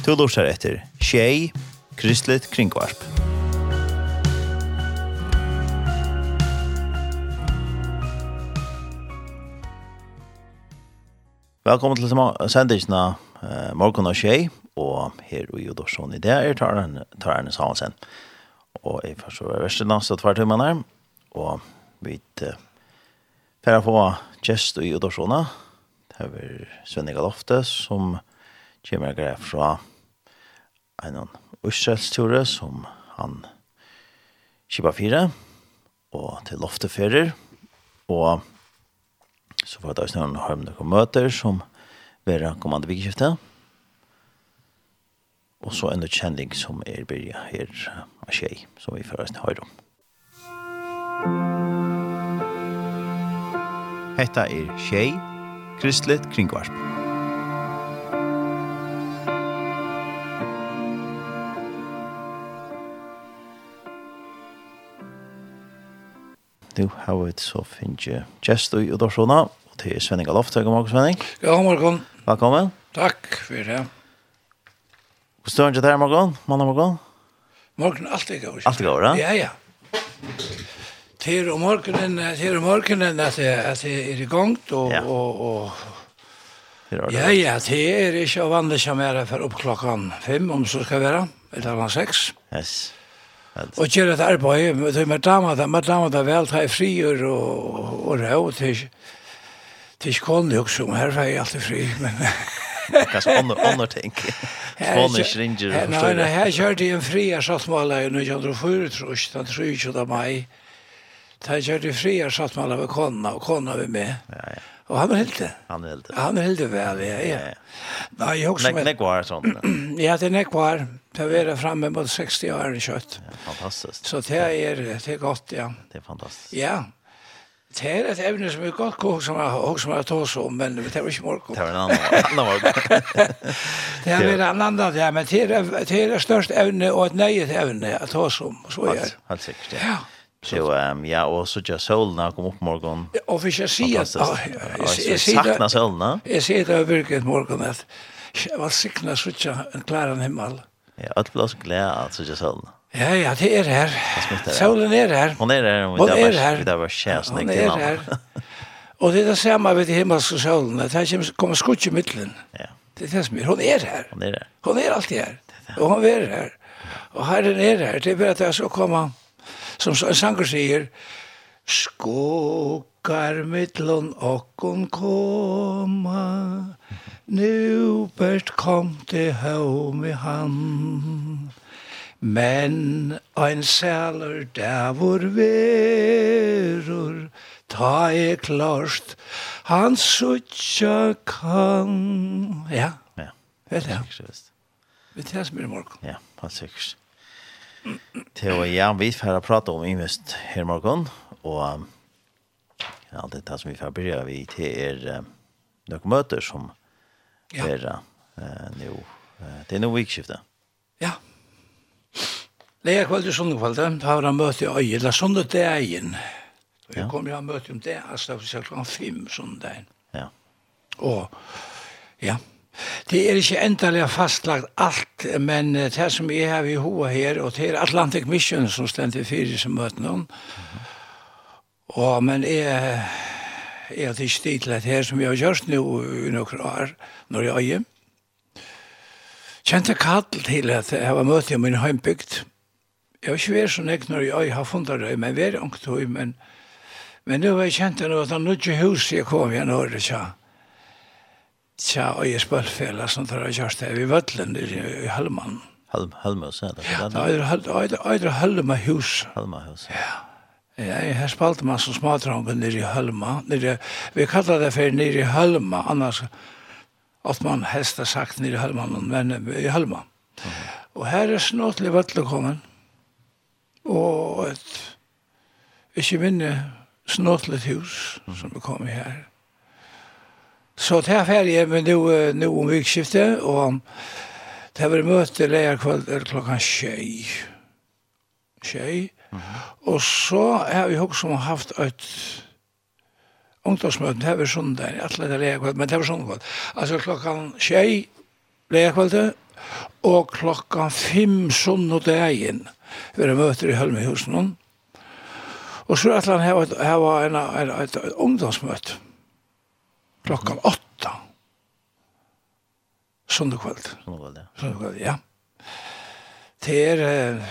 Du lortar etter Tjei, Kristligt Kringvarp. Velkommen til sendisene uh, Morgon og Tjei, og her i Udorsson i det er Tarne Samansen. Og jeg får så versen så tvær timmene, og vi uh, får få gjest i Udorsson. Det er Svennig Galofte som kommer jeg fra en Østselsture som han kjipa fire og til lofteferer og så får jeg da snøren har med noen møter som vera kommande vikskiftet og så en utkjenning som er byrja her av tjej som vi først har om Hetta er tjej Kristlet Kringvarp. nu har vi så finnes gjest i Udorsona, og til Svenning Aloft. God morgen, Svenning. Ja, morgen. Velkommen. Takk for det. Hvor står det der, morgen? Mandag morgen? Morgen gøy. går. er går, ja? Ja, ja. Til om morgenen, til om morgenen at jeg, at jeg er i gang, og, ja. og, og Ja, ja, det er ikke vanlig som er for opp klokken fem, om så skal være, eller klokken seks. Yes. Och gör et arbeid, på det med damer där med damer där väl tre frier och och rå till till kon också som här var jag alltid fri men Kas andra andra tänk. Spanish Ranger. Nej, nej, här körde en fria så smala nu jag drog förut tror jag, tror jag det maj. Da jeg kjørte fri, jeg satt med alle med kona, og kona var med. Ja, ja. Og han var heldig. Han var heldig. Han var heldig vel, ja, ja. Nei, jeg også... Nek, nek var sånn. ja, det er nek var. Det vært fremme mot 60 år i kjøtt. Ja, fantastisk. Så det er, det er godt, ja. Det er fantastisk. Ja. Det er et evne som er godt kåk som jeg har som jeg tar om, men det er ikke morgen. Det er en annen morgen. det er en annen annen, ja, men det er det største evne og et nøyet evne jeg tar om, så er det. Helt sikkert, ja. Ja. Så um, ja og så jag solna kom upp morgon. Och för jag ser att Jeg saknar solna. sier ser det verkligen morgon at jeg var sikna så en klar himmel. Ja, alt ble også glede at så jag solna. Ja, ja, det är här. Solen er her. Hon är här. Hon er här. Det var känsligt. Hon er her. Og det er är samma vid himmelske solen. Det er kommer skutt i mitten. Ja. Det er det som er. Hun er her. Hon er her. Hon er alltid her. Og hon er her. Og herren er her. Det är bara att jag ska komma som Sanger sier, Skåkar mittlån okkon koma, nu bert kom til haum i hand. Men ein sæler dævor verur, ta er klarst, han suttja kan. Ja, ja. vet jeg. Vet jeg som er i morgen. Ja, helt sikkert til och Jan, vi får här prata om invest här morgon. Och ja, det er det som vi får begynne vi til er noen møter som ja. er uh, nå. Uh, Det er noe vikskiftet. Ja. Lea kveld i sundekveldet, da har han møte i øye, eller sundet det egen. Og jeg kommer jo og møte om det, altså det var klokka fem sundagen. Ja. Og, ja, Det er ikke endelig fastlagt alt, men det som jeg har i hoa her, og det er Atlantic Mission som stender fyrir som møter noen. Og, men jeg, jeg har ikke tid til det her som jeg har gjort nå i noen år, når jeg er kjente kall til at jeg var møte i min heimbygd. Jeg har ikke vært så ikke når jeg har funnet det, men vært ångt høy, men, men nå har jeg kjent at det var noe hus jeg kom igjen året, ja tja, og jeg spølfela som tar av kjørste her i Vøtlen, i Halman. Halma, så er det? Ja, det er Halma hus. Halma hus, ja. Ja, jeg har spalt meg som smatrangen nere i Halma. Nere, vi kallar det for nere i Halma, annars at man helst har sagt nere i Halma, men i Halma. Og her er snåtlig Vøtlen kommet, og et ikke minne snåtlig hus som er kommet her. Så det er ferdig är nå, nu, nu om vikskiftet og det här var möte läger kväll klockan tjej. Tjej. Mm -hmm. Och så har vi också haft et ungdomsmøte, det här var söndag, alla det läger kveld, men det här var söndag kväll. Alltså klockan tjej läger kväll og klokkan fem sånn og dagen vera møter i Hølmehusen. Og så er han hava, hava en, en, et ungdomsmøte klockan åtta. Søndag kveld. Søndag kveld, ja. Søndag kveld, ja. Det er, uh,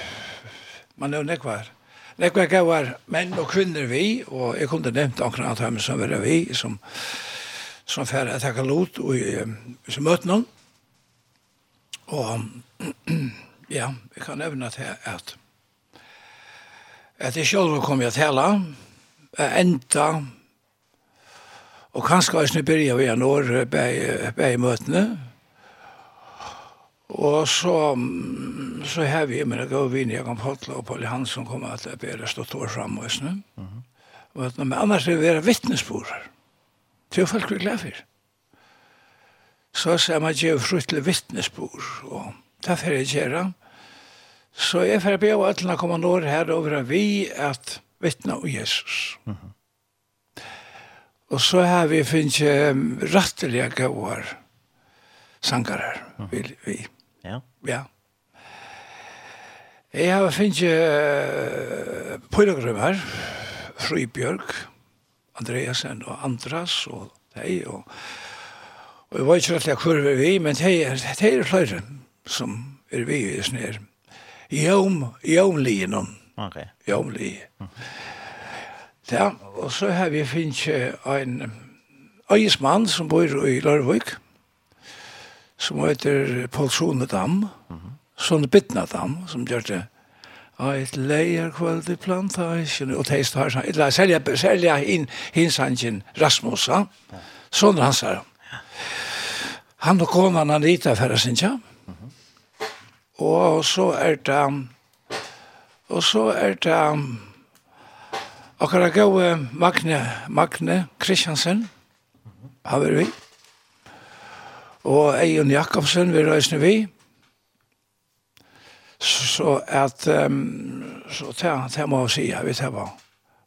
man er jo nekvar. Nekvar gavar menn og kvinner vi, og jeg kunne nevnt akkurat at dem som var vi, som, som færre at takka lot, og som møtte noen. Og ja, jeg kan nevne til at at jeg selv kom jeg til å enda Og kanskje også byrja vi en år bei møtene. Og så, så har vi med det gode vinn, jeg kan holde og Pauli Hansson kom at det blir stått år frem og sånn. Men annars er vi være vittnesborer. Det er folk vi gleder for. Så ser man gjør frukt til vittnesbor, og det er jeg gjøre. Så jeg får be av alle komme nå her over vi at vittne om Jesus. Mm -hmm. Og så har vi finnes um, rettelige gauar sangarar, mm. vil vi. Ja. Ja. Jeg har finnes uh, pyrogrymmer, Fribjørg, Andreasen og Andras og deg, og, og jeg var ikke rettelig hvor vi vi, men det er flere som er vi i snir. Jom, jomligenom. Ok. Jomli. Mm. Ja, og så har vi finnet en øyesmann som bor i Lørvøk, som heter Paul Sonedam, mm -hmm. Sonebitnadam, som gjør det Eit leier kvöld i plantasjen, og teist har sånn, eller selja, selja inn hinsangen Rasmusa, sånn hans her. Han og konan Anita færre sin tja, og så er det, og så er det, Akkurat gav Magne, Magne Kristiansen, har vi. Og Eion Jakobsen vi røysene vi. Så at, um, så det, det må jeg si, jeg vet det var.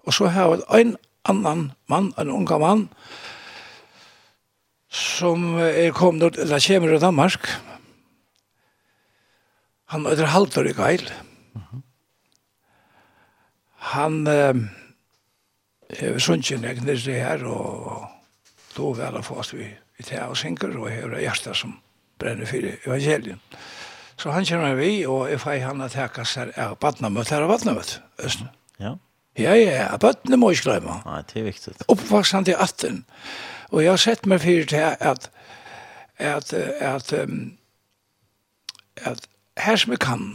Og så har vi en annan mann, en unga mann, som er kommet, eller kommer fra Danmark. Han er halvdørig geil. Han, um, hever sunnsin jeg nirri her, og då vel har fått vi i tega og synger, og hever hjertet som brenner for evangelien. Så han kjenner vi, og jeg får han at hekka seg av badnamøt, her av badnamøt, Østen. Ja. Ja, ja, ja, badnamøt må ikke glemme. Nei, det er viktig. Oppvaksen til 18. Og jeg har sett meg for til at, at, at, at, her som jeg kan,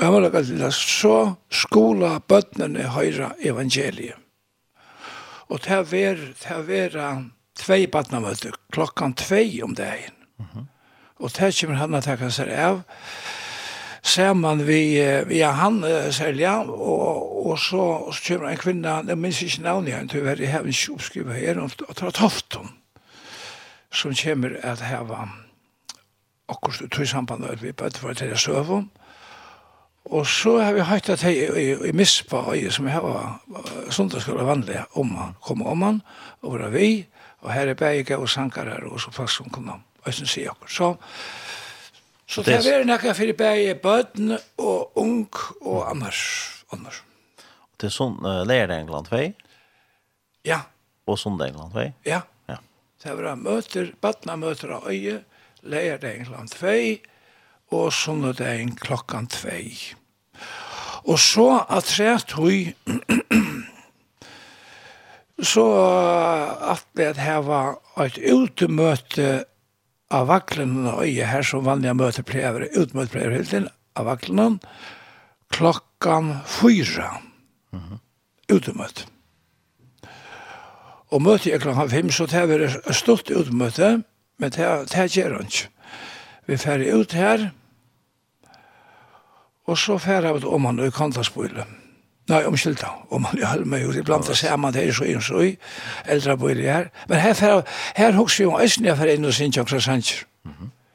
og jeg må lage til det, så skola bøttene høyre evangeliet. Og det var, det var tvei badnamøte, klokkan tvei om dagen. Mm -hmm. Og det kommer han å takke seg av. Ser man vi, ja, han selja, og, og så, og så kommer en kvinne, jeg minns ikke navnet igjen, til å være i hevn kjopskrivet her, og tar toften, som kommer at heva akkurat tog samband med vi bøtt for til å søve om. Og så har vi hatt at jeg i, i mispa øye som jeg har sundagsskolen vanlig om han, kom om han, og var vi, og her er bæge og sankare og så fast som kom han, og jeg sier akkur. Så, så det er nekka fyrir bæge bøten og ung og annars. annars. Det er sånn uh, lærer England, vei? Ja. Og sånn England, vei? Ja. ja. Det var møter, bøtene møter av øye, lærer England, vei, og en klokkan 2. Og så at tret hui så at det heva et utemøte av vaklen og øye her som vanliga møter plever, utmøte plever hele tiden av vaklen klokkan 4. Mm -hmm. Utemøte. Og møte er klokkan 5, så det er et stort utemøte, men det, er gjør han ikke. Vi færre ut her, Og så færa vi om han i kantarsbøyle. Nei, omskylda, om han i halme, og det blant seg man det er så inn så i, eldre bøyle her. Men her færa, her hos vi om æsni jeg færa inn og sin tjokkra sanger.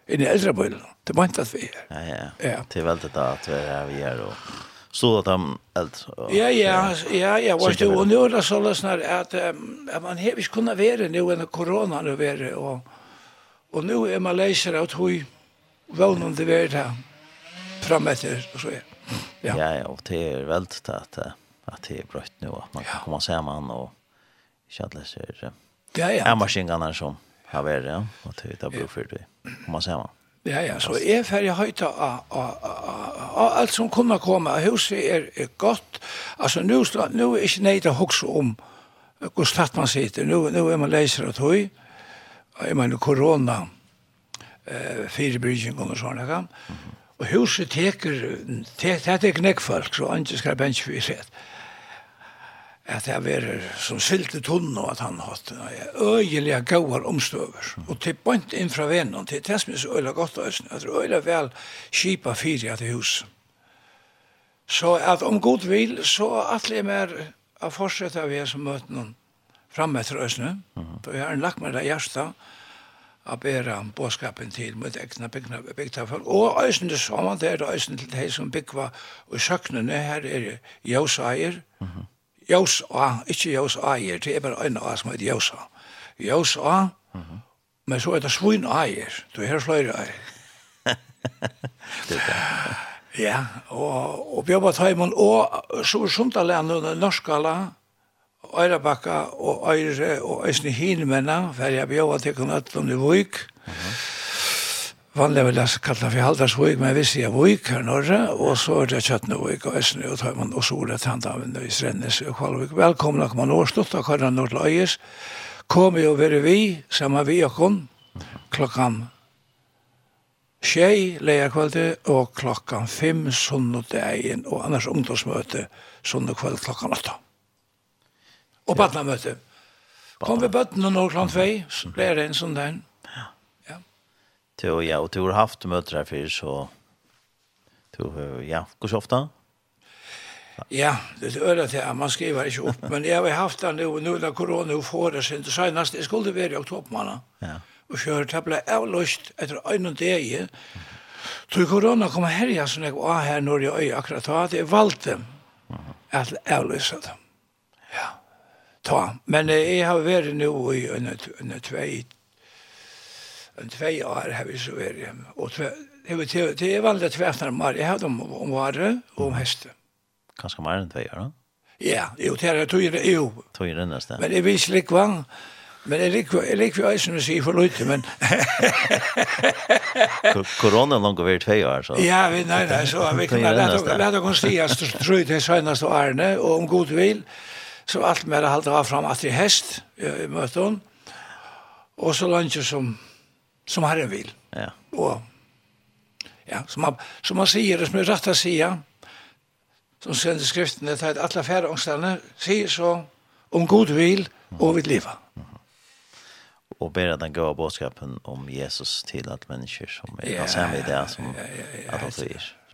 Inn i eldre bøyle, det er bant at vi er. Ja, ja, ja. Det er veldig da at vi er her vi er, og så at han eldre. Ja, ja, ja, ja, og det var nu det så løsner at, at man har ikke kunnet være nå enn korona nå være, og, og nu er man leiser at hui, vånende være det fram efter och så är. Ja. ja, ja, och det är väldigt att att det är brött nu att man kan komma man och känna sig så. Ja, ja. Är maskinerna som har varit ja, och det är bra för det. Komma man. Ja, ja, så er ferdig høyta av alt som kunne komme. Huset er, er godt. Altså, nå, nå er ikke nøyde å huske om hvor slatt man sitter. Nå, nå er man leiser av tøy. Jeg mener, korona, eh, firebrygjen og sånne. Mm -hmm. Og huset teker, det er ikke folk, så han ikke skal bensje for seg. At det er som sylte tunn og at han hatt øyelige gauar omstøver. Og til bønt inn fra vennen, til det som er så øyelig godt, at det er øyelig vel kipa fyra til hus. Så at om god vil, så atle jeg mer å fortsette av jeg som møter noen framme etter øsne. Da jeg har lagt meg det hjertet, å bære bådskapen til mot egna bygda folk. Og øysen det samme, det er øysen til de som bygva og søknene, her er det Jøsaier, Jøsa, ikke Jøsaier, det er bare en av som heter Jøsa. Jøsa, men så er det Svinaier, du er fløyre eier. Ja, og, og Bjørn Tøymon, og så er Sundalen, Norskala, Øyrabakka og Øyre og Øysne Hinmenna, for jeg bjøver til kun øtlom i Vøyk. Vanlig vil jeg kalla for Haldarsvøyk, men jeg visste jeg Vøyk her norra, og så er det Kjøtnevøyk og Øysne, og tar man og solet handhavn i Strennes og Kvalvøyk. Velkommen kom man årstått, og kvarna nord til Øyes. Kom jo veri vi, sammen vi og kun, klokkan tjej leierkvalde og klokkan fem sunn og annars ungdomsmøte sunn kvöld åtta. Og badnamøte. Kom vi bøtten og når klant vei, så ble det en sånn der. Ja. Jo, ja, og du har haft møter her før, så... Du, ja, hvor så ofte? Ja, det er det til, man skriver ikke opp, men jeg har haft den nå, nå da korona og får det sin, det senest, jeg skulle være i oktobermann, ja. og kjøre det ble avløst etter øynene deg, Så korona kom herja som jeg var her når jeg øy akkurat da, at jeg valgte at avløse det ta. Men eh, jeg har vært nå i under tvei, under tvei år har vi så vært hjemme. Og det er vanlig tvefnar om året. Jeg har dem om året og om heste. Kanskje mer enn tvei år, da? Ja, jo, det er tøyre, jo. Tøyre nesten. Men jeg viser ikke likva, Men jeg liker jeg liker jeg som sier for lite, men Korona langt over 2 år så. Ja, vi nei nei, så vi kan la det la det gå stiga så tror det senast og årene, og om god vil så alt mer halda var fram at i hest i møte hon. Og så lunge som som herren vil. Ja. Og ja, som man, som man sier, som er rett å sige, som sender skriftene til at alle færre ångstene sier så om god vil og vil leva. Mm -hmm. Og ber den gode bådskapen om Jesus til at mennesker som er ja, sammen i det som ja, ja, ja, ja, ja, ja, ja, ja,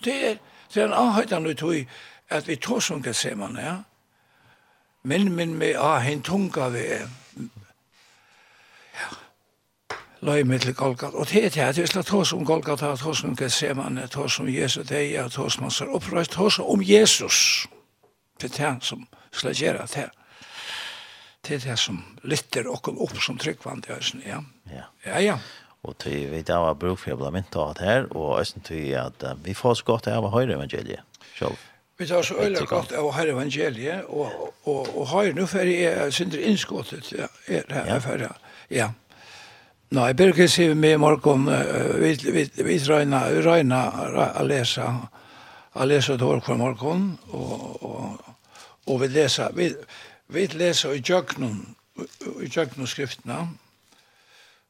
Og det er, det er en avhøytan ut tog at vi tog som kan se man, ja. Men, men, vi har en tunga vi. Ja. Løy med til Golgata. Og det er det, det er slett tog som Golgata, tog som kan se man, tog som Jesus deg, tog som han ser opprøst, tog som om Jesus. Det er det som skal gjøre det her det er det som lytter okkur opp som tryggvand i høysen, ja. Ja, ja. ja. Og til vi da var bruk for å bli mynt av det her, og østen til at uh, vi får så godt av å høre evangeliet selv. Vi tar så øyne godt av å høre evangeliet, og, og, og høyre nå for jeg er innskottet ja, er her ja. for Ja. ja. Nå, jeg Nei, Birke si med i morgen, vi, vi, vi røyner, vi røyner å lese, å lese et år for morgen, og, og, og vi leser, vi, vi leser i jøknen, i jøknen skriftene,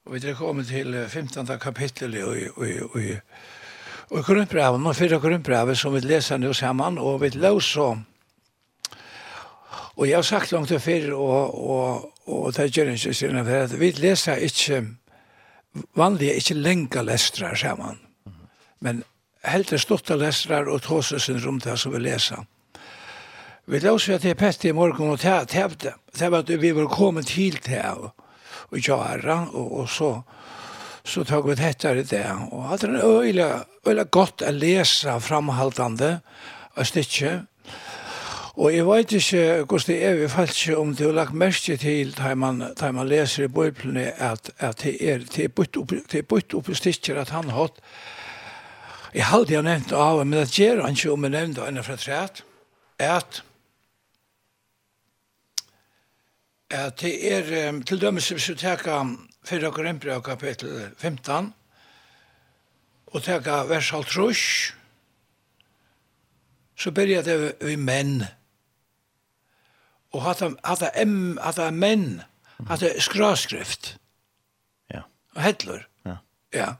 Og vi er kommet til 15. kapittel i, i, i, i, i Korinthbrevet, og fyrre Korinthbrevet som vi leser nå sammen, og vi løser Og jeg har sagt langt til før, og, og, og det gjør ikke siden for at vi leser ikke vanlige, ikke lenge lestrar sammen. Men helt det stått lestrar og tåsesen rom til som vi leser. Vi leser at det er i morgen, og det det. Var at vi var kommet til til og gjøre, og, og så så tog vi dette i det. Og hade er öjla, öjla gott att läsa framhaltande av stycke. Og jeg vet ikke, Gusti, jeg vil ikke om du har lagt merke til da man, da man leser i Bibelen at, at det er, det er bytt opp, det er bytt opp i stikker at han har hatt Jeg har aldri nevnt av, men det gjør han ikke om jeg nevnte av henne fra træet at at det er um, til dømes hvis vi teka 4 Korinthia kapitel 15 og teka vers halvtrus så byrja det vi menn. Og hata hatta em hata menn hata skraskrift ja. Og hellur ja. Ja.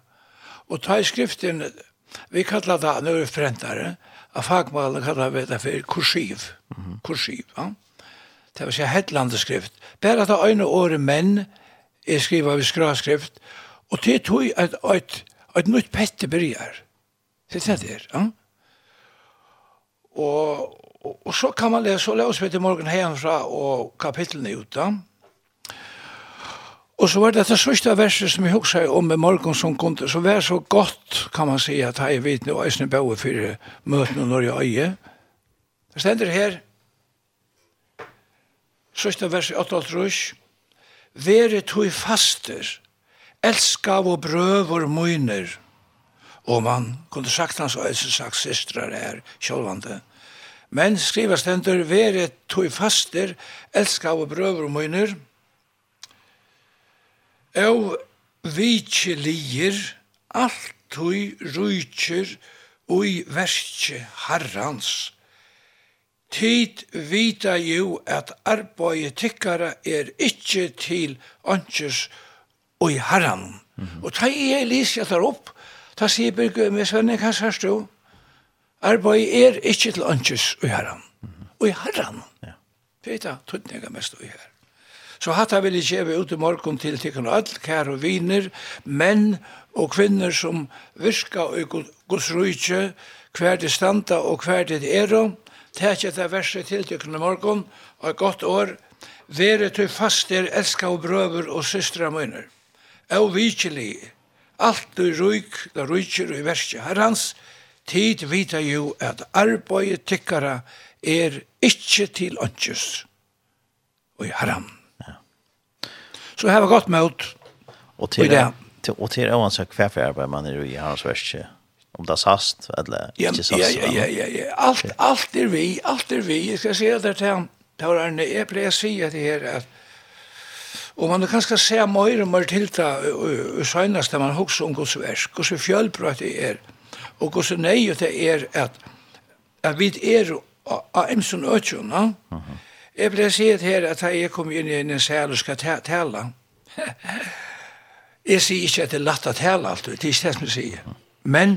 Og ta skriftin vi kallar det nu er frentare av fagmalen kallar vi det for kursiv. Kursiv ja det vil si hetlandeskrift. Bare at øyne året menn er skriva ved skraskrift, og det tog at et, et nytt pette byrjar. Det er det, ja? Og, og, og så kan man lese, så lese vi til morgen herfra og kapitlene ut da. Og så var det det sørste verset som jeg husker om med morgen som kom til, så var så godt, kan man si, at jeg vet nå, jeg snibber over for møtene når jeg øye. Det stender her, Sørste vers 8-8 Vere tog faster, elska og brøver møyner, og man kunne sagt hans og eisen sagt systrar er kjolvande. Men skriva stendur, vere tog faster, elska og brøver møyner, og vitje lier, alt tog rujtjer, og i verkje herrans, Tid vita jo at arbeid tikkara er ikkje til åndkjørs og i herran. Mm -hmm. Og ta i jeg lys jeg tar opp, ta sier Birgøy med Svenne, hva sier du? Arbeid er ikkje til åndkjørs og i herran. Mm -hmm. Og i herran. Ja. Peta, tuttnega mest og i herran. Så hatta vil jeg kjeve ut i morgen til tikkun og all kær og viner, menn og kvinner som virka og gods hver de standa og hver de er og Tæk det verset til tykkene morgon, og godt år, Vere til faster elska og brøver og systra møyner. Og vikelig, alt du rujk, da rujkjer i verset herrans, tid vita jo at arbeidet tykkara er ikkje til ønskjøs. Og i herran. Ja. Så her var godt møtt. Og til, og til, og til åansak hver arbeid man er i herrans verset om det er sast eller ja, ikke sast. Ja, ja, ja, ja. ja. Alt, alt er vi, alt er vi. Jeg skal si det til han. Det var en jeg si at det her at Og man kan skal se mer og mer til det og søgnast man hokser om Guds versk, Guds fjølbrøtt det er, og Guds nøye det er at, at vi er av en sånn Emsen Øtjona. Jeg ble sier her at jeg kom inn i en sæl og skal tale. Jeg sier ikke at det er latt å tale alt, det er ikke det som jeg sier. Men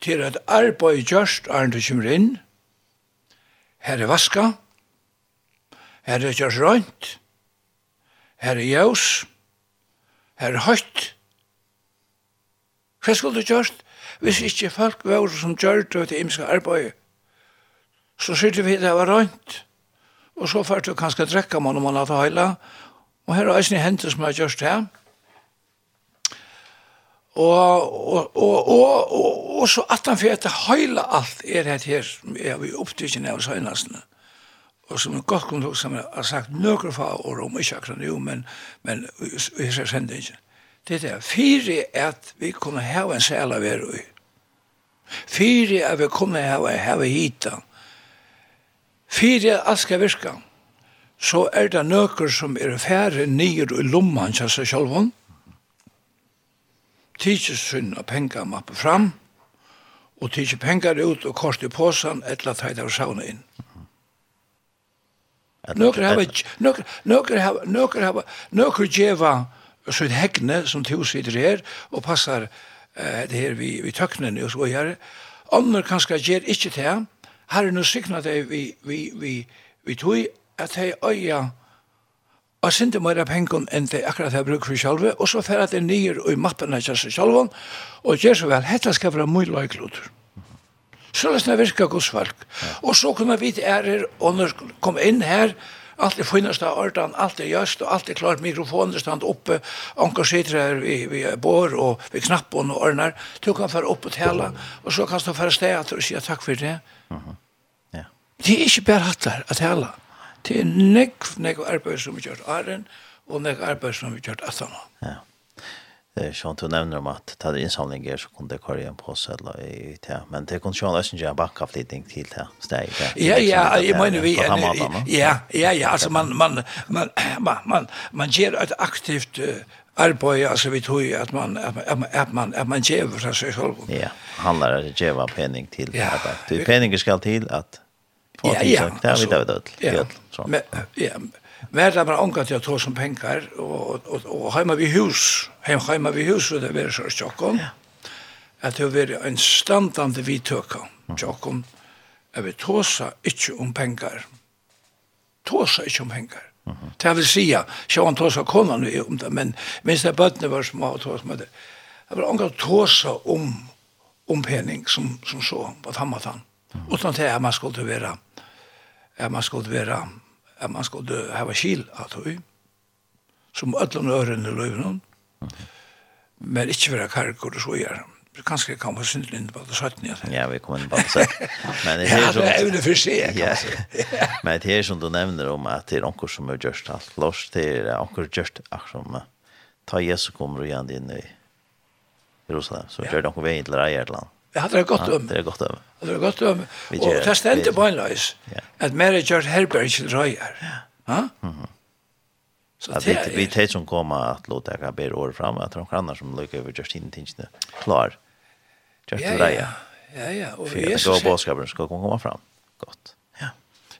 til at arbeid gjørst er du kommer inn, her er vaska, her er gjørst rønt, her er jævs, her er høyt. Hva skulle du gjørst? Hvis ikke folk var som gjør det til imska arbeid, så sitter vi det var rønt, og så får du kanskje drekka man om man har heila, og her er eisen i hentet som har gjørst her, og, og, og, og, og så at han fyrir etter høyla alt er det her, er vi opptrykken av søgnasene. Og som en godt kunne som jeg har sagt nøkker fra år om, ikke akkurat jo, men, men vi ser sende ikke. Det er fire at vi kunne ha en sæla veru i. Fire at vi kunne ha hava hita. Fire at alt skal virka. Så er det nøkker som er færre nyer i lomman, kjassa sjálfånd, tidsi sunn og pengar mappe fram, og tidsi pengar ut og kost i påsan, etla teit av sauna inn. Nøkker hava, nøkker, nøkker hava, nøkker hava, nøkker djeva sitt hegne som to sitter her, og passar eh, det her vi, vi tøknen og så her. Ånder kanskje gjør ikke til, her er noe sikna det vi, vi, vi, vi tog at hei øya, og sindi meira pengon enn det akkurat jeg bruker for sjalve, og så fer at det nyer og i mappen av kjære sjalvan, og gjør så vel, hetta skal være mye løykloder. Så løsne virka gos folk. Og så kunne vi ærer, og når kom inn her, alt er finnast av ordan, alt er göst og alt er klart mikrofoner stand oppe, anker sitter her vi, vi bor og vi knappen og ordnar. Du kan fara upp og tala, og så kan du fara städer och säga takk for det. Uh -huh. yeah. Det bare hatt der, at tala. Det er nekv, nekv arbeid som vi gjør æren, og nekv arbeid som vi gjør ætama. Ja. Sjån, du nevner om at ta det innsamlinger så kunne det kvar en påsett seg i det, men det kunne sjån også ikke en bakkaflytning til det steg. Ja, ja, jeg mener vi, ja, ja, ja, altså man, man, man, man, man, man gjør et aktivt arbeid, altså vi tror at man, at man, at man, at man gjør for seg selv. Ja, handler det gjør penning til arbeid. Du, peninger skal til at på ja, ja, det har vi det öll. Ja. Men ja, men det bara ankat jag tror som pengar och och och hemma vid hus, hem hemma vid hus det blir så tjockon. Ja. Att det blir en standande vitöka. Tjockon. Jag vi tåsa inte om pengar. Tåsa inte om pengar. Det vil si, så han tåsa konan nu om det, men minst det bøttene var små og tåsa med det. Det var angat tåsa om om penning som, som så, på tammat han. Mm. Utan det här man skulle vara at man skulle være, at man skulle hava skil av tog, som ødlån ørene løvnån, men ikke være karkur og så gjør. Kanskje kan man synes inn på det 17. Ja, vi kommer inn på det 17. Men det er ja, det er evne for seg, kanskje. Ja. Men det er som du nevner om at det er onker som er gjørst alt lors, det er onker gjørst alt som ta Jesu kommer igjen inn i Jerusalem, så gjør det onker veien til Eierland. Jeg hadde det godt om. Det er godt om. Det er godt om. Og det stendte på en løs at mer er Gjørt Herberg til røyer. Ja. Så det er... Vi tar som kommer at låta jeg kan bedre året frem, at de kan som lykker over Justine Tingene klar. Gjørt drøyer. Ja, ja. Ja, Og For jeg går bådskapen skal komme frem. Godt. Ja.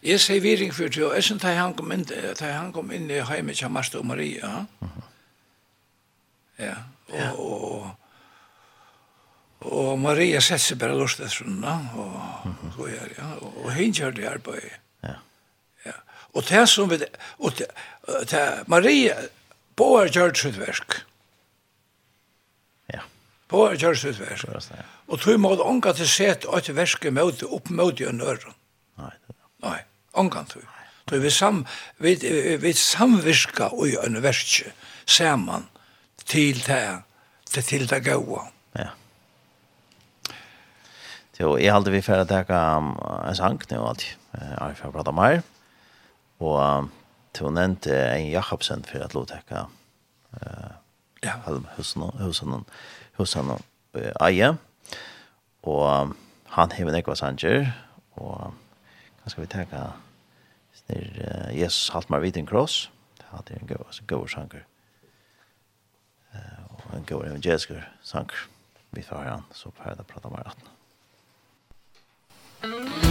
Jeg sier viring for til, og jeg synes han kom inn, da han kom inn i heimet til Marsta og Maria. Ja. Ja. Og, og, og Og Maria sett seg bare lort etter henne, og, mm -hmm. og, ja, og, og hun gjør det arbeidet. Ja. ja. Og det som vi, og det, det Maria, Båar gjør sitt verk. Ja. Båar gjør sitt verk. Ja. Og tog måtte ånga til sett at verket møte opp møte i nøren. Nei. Nei, ångan tog. Tog vi, sam, vi, vi samvirka i en verke, saman, til det, til det gode. Så jeg halte vi for å teka en sang nå alltid. Jeg har for prate mer. Og til hun nevnte en Jakobsen for å teka ja, husen husen husen eie. Og han hever nekva sanger. Og hva skal vi teka snir Jesus halte meg vidt en Kross. Det er en god sanger. Og en god evangelisk sanger. Vi tar han, så får jeg prata mer at Mm-hmm.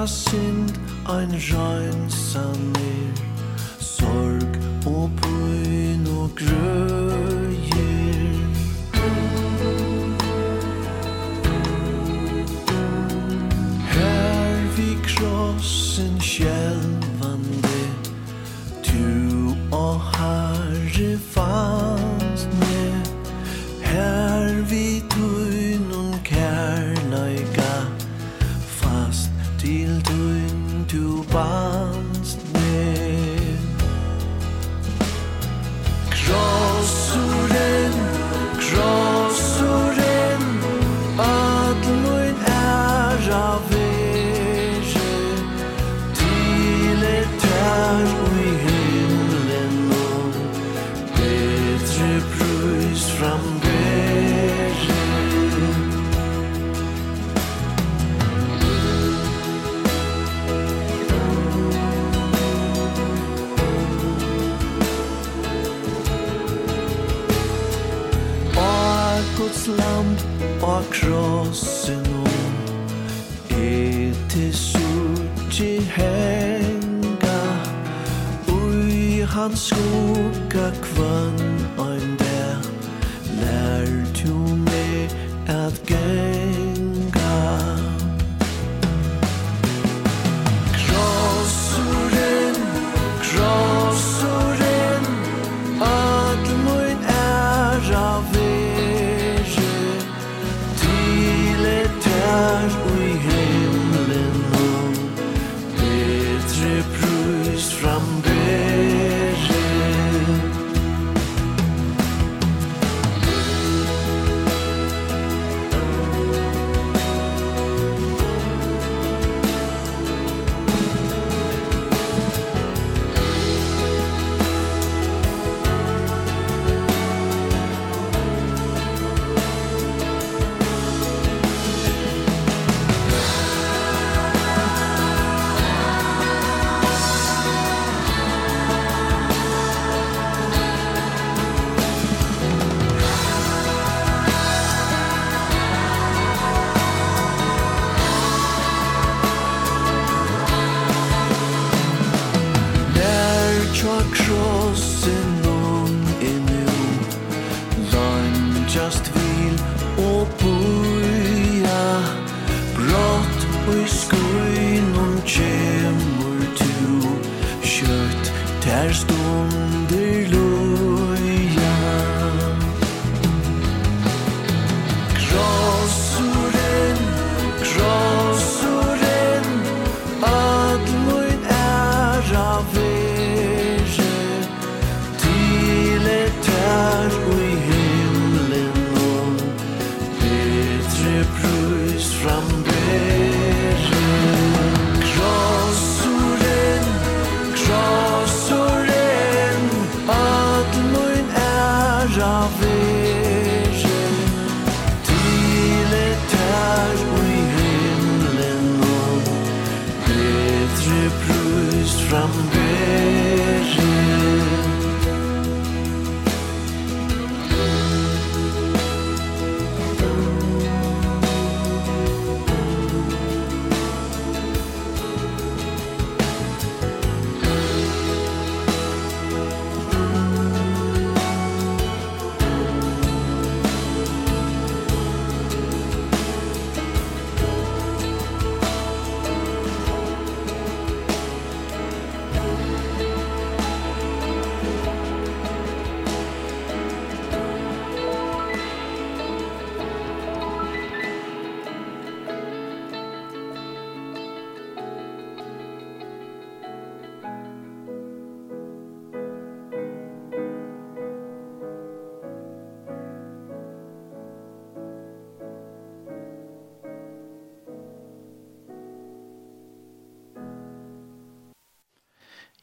das sind ein reinsamer Sorg og brun og skugga kvann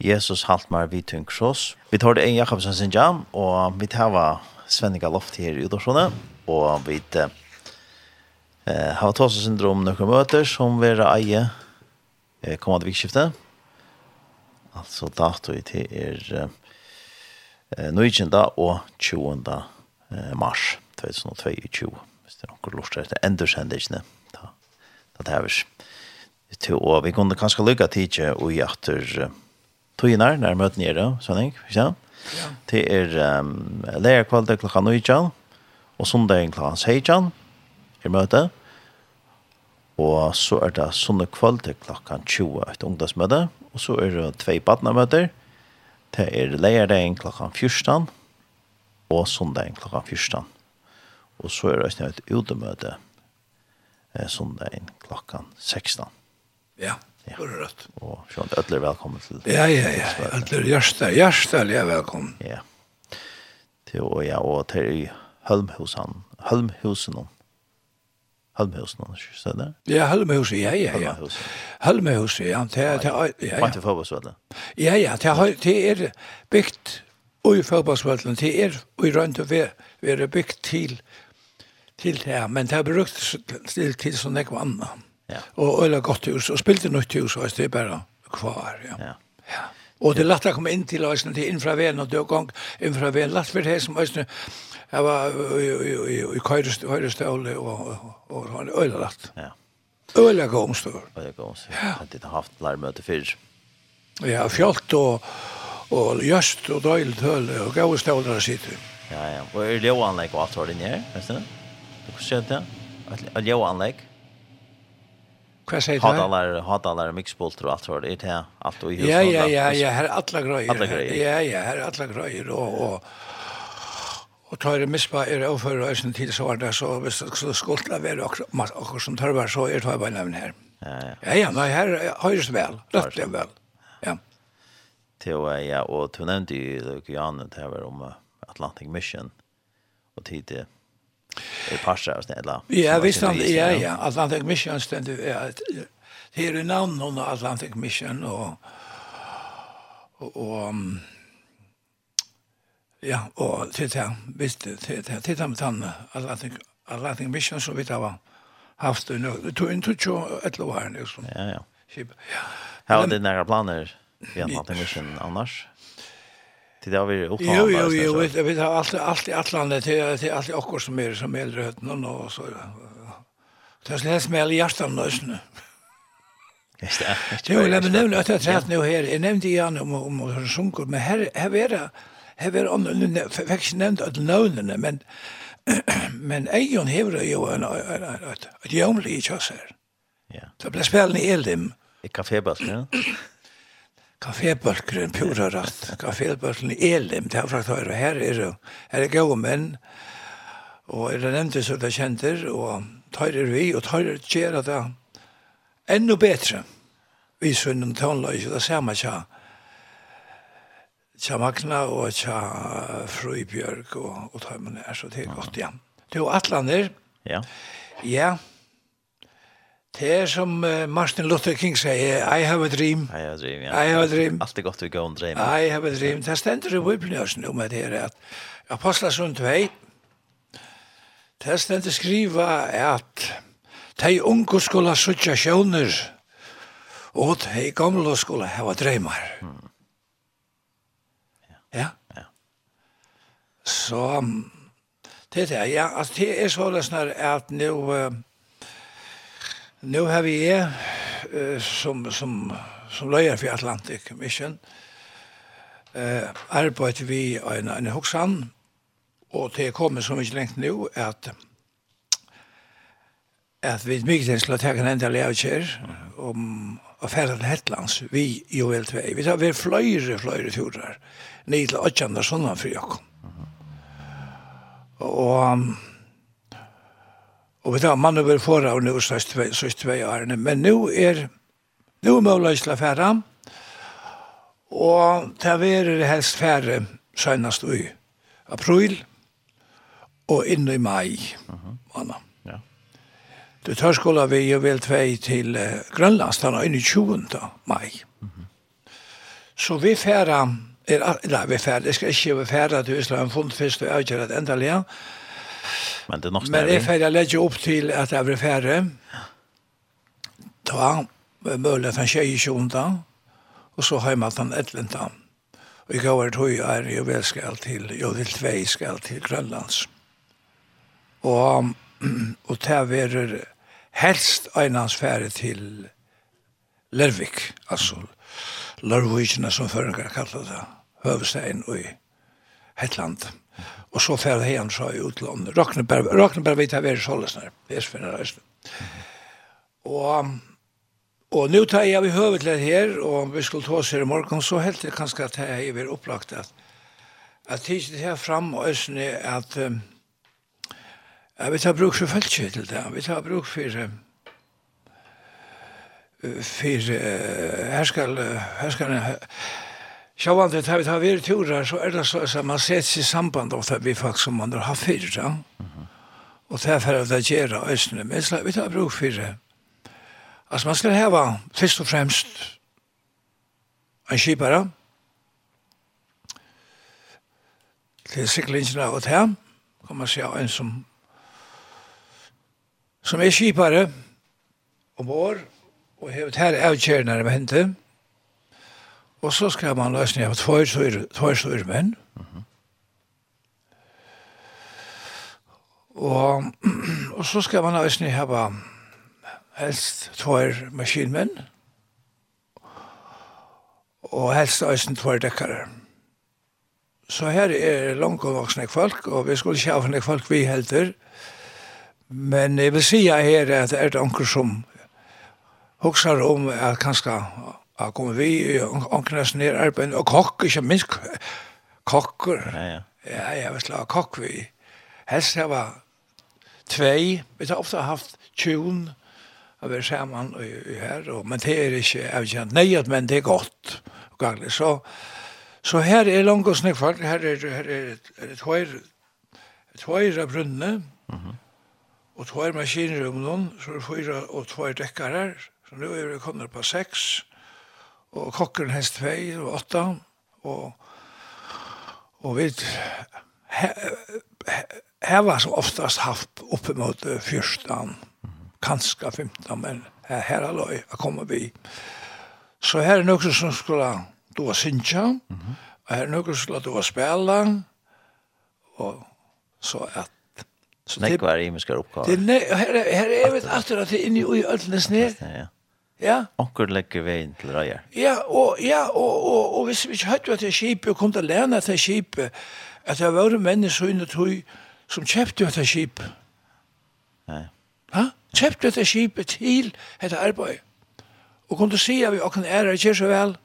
Jesus halt mar vi kross. Vi tar det en Jakobsen sin jam og vi tar Svenninga Loft her i Udorsone og vi eh har syndrom några møter som vera eie eh kommande vikskifte. Altså dato i til er eh nujenda og 20. mars 2022. Hvis det er noen lort etter endersendelsen da det er vi til å vi kunne kanskje lykke til ikke og i atter tøynar når møten er det, sånn jeg, ikke sant? Ja. Det er um, lærerkvalde klokka 9, og søndagen klokka 16 er møte. Og så er det søndag kvalde klokka 20 et ungdomsmøte, og så er det tve badnamøter. Det er lærerdagen klokka 14, og søndagen klokka 14. Og så er det et utemøte eh, søndagen klokka 16. Ja. Ja. er rett. Og sånn, Ødler velkommen til Ja, ja, ja. Ødler Gjørstad, Gjørstad er velkommen. Ja. Til og ja, og til Hølmhusen, Hølmhusen. Hølmhusen, ikke så det? Ja, Hølmhusen, ja, ja, ja. Hølmhusen, ja. Til, ja. ja, ja. Til fotballsvallet? Ja, ja, til, til er bygd i fotballsvallet, til er i rønt og være bygd til til det, men det er brukt til, til sånn ekvann. Ja Ja. Og øyla godt hus, og spilte nytt hus, og det er bare kvar, ja. Ja. ja. Og det lagt å komme inn til Øystein, til infraveren, og det er gang infraveren, lagt for det som Øystein, jeg var i Køyrestøle, og han øyla lagt. Ja. Øyla gå omstår. Øyla gå omstår. Ja. Det har haft lærmøte fyrr. Ja, fjolt og, og gjøst og døylt tøle og gav stålere sitter. Ja, ja. Og er det jo anlegg og alt var det nere, vet du? Du kan se det, det er jo anlegg. Ja. Hva sier du? Hadalar, hadalar, mixbolter og alt for det, er alt og i huset? Ja, ja, ja, ja, her er alle grøyer. Alle grøyer. Ja, ja, her er alle grøyer, og, og, og tar det mispa er overfører og øyne tid så var det, så hvis det skulle skulta være akkur som tørvar, så er det bare nevn her. Ja, ja. Ja, ja, nei, her høyres vel, rødt det vel. Ja. Til, ja, og du nevnte jo, Janne, det var om Atlantic Mission, og tid til i parser och snälla. Ja, visst han ja ja, Atlantic Mission ständigt är här i namn hon Atlantic Mission och och ja, och titta visst titta titta med han Atlantic Atlantic Mission så vet jag vad haft det nu to into to ett lov här liksom. Ja ja. Ja. Har det några planer? Vi har något mission annars. Till det har vi Jo jo jo, vi vi vet alltid alltid Atlanten till till alltid också som är som äldre hötten och så. Det släs med i hjärtan nu. Just det. Jo, jag nämnde att jag träffat nu här. Jag nämnde igen om om hur sjunker men här här är det här är annorlunda faktiskt nämnt att lönerna men men Eion hever jo en ett jomlig kjøsser. Ja. Så ble spelen i Elim. I kafébøsten, ja. Kafébølgeren, pura rett. Kafébølgeren i Elim, det er frakt Tøyre. Her er det, her er gode menn, og er det nevnte som det kjenter, og Tøyre er vi, og Tøyre gjør det enda bedre. Vi sønner tånløy, det samme tja. Tja Magna og tja Frøybjørg og, og Tøyre, så det er godt, ja. Det er jo Atlander. Ja. Ja. Det er som Martin Luther King sier, I have a dream. I have a dream, ja. I have a dream. Alt er godt vi går om dream. I have a dream. Det stender i Bibelen også nå med det her, at Apostlasund 2, det stender skriva at de unge skulle suttje sjøvner, og de gamle skulle hava dreimar. Ja. ja. Så, det er det, ja, at det er sånn at nå, Nu har vi er som, som, som løyer for Atlantic Mission eh, arbeid vi en, en hoksan og det kommer så mye lengt nå at at vi mye til å ta en enda leavkjer om å fære til Hetlands vi i OL2. Vi tar vi fløyre, fløyre turer ned til Åtjander sånn for jokken. Og Og vi tar mann over fora og nu sørst vei, sørst vei årene. Men nu er, nu er mulig til å fære, og ta verer helst fære søgnast i april, og inn i mai. Uh -huh. Ja. Du tar skola vi jo vel tvei til uh, Grønlandstana inn i 20. mai. Uh -huh. Så vi færa, er, nei, vi færa, jeg skal ikke vi færa til Island funnet Fondfest og avgjør at enda lia, Men det är nog snävigt. Men det är färre lägger upp till att det är färre. Ta han skjer i tjonta Og så har hemma den etlenta. Og jag har tog er jo vel skal til, jo vil tvei skal til Grønlands. Og, og det er helst einans färre til Lervik, altså Lervikina som förrän kallar det, høvestein og i Hetland. Mm Og så fer det igjen så i utlandet. Rakneberg, Rakneberg vet jeg være sålesner, det er sålesner. Esfinner reisende. Og, og nå tar jeg vi høvet til her, og vi skulle ta oss her i morgen, så helt det kanskje at jeg er opplagt at at tidsi her fram og øsne at um, at vi tar bruk for følge til det. Vi tar bruk for for uh, her skal her skal Sjåvande, tar vi tar vi turer, så er det så at man sets i samband av det vi folk som man har fyrt, ja. Og det er for at det gjør det østene, men så vi tar bruk for det. Altså, man skal heva, først og fremst, en kipare, til siklingen av og til, kan man se en som, som er kipare, om år, og hevet her avkjernere med hentet, Og så skal man løsne av tvær søyre menn. Mm -hmm. Og, og så skal man løsne av helst tvær maskinmenn. Og helst løsne tvær dekkere. Så her er langt og voksne folk, og vi skulle ikke ha for folk vi helter. Men jeg vil si her at det er det anker som hokser om at kanskje Jeg kommer vi omkring oss ned arbeid, og kokk, ikke minst kokker. Ja, ja. Ja, jeg vil slå kokk vi. Helst jeg var tvei, vi har ofte haft tjun, av vi er sammen her, og, men det er ikke avkjent nøyet, men det er godt. Så, så her er langt og snakk folk, her er, her er, er et høyre, et høyre brunne, mm -hmm. og tvær maskiner om noen, så er det fyra og tvær dekkar her, så nå er vi kommet på seks, og kokkeren hest 2 og 8 og og vi her var som oftast haft oppe mot 14 kanska 15 men her, her er løy å komme vi så her er noen som skulle då synja og her er noen som skulle då spela og så at Så det var i ska uppgåva. Det nej, här är vet efter att det inne i öllnes ner. Ja. Ja. Onkur legger veien til røyer. Ja, og, ja, og, og, og hvis vi ikke hørte at det er kjipet, og kom til å lære at det er kjipet, at det var mennesker under tog som kjøpte at det er kjipet. Nei. Ha? Kjøpte at det er kjipet til dette arbeid. Og kom til å si at vi åkken er her, ikke så vel.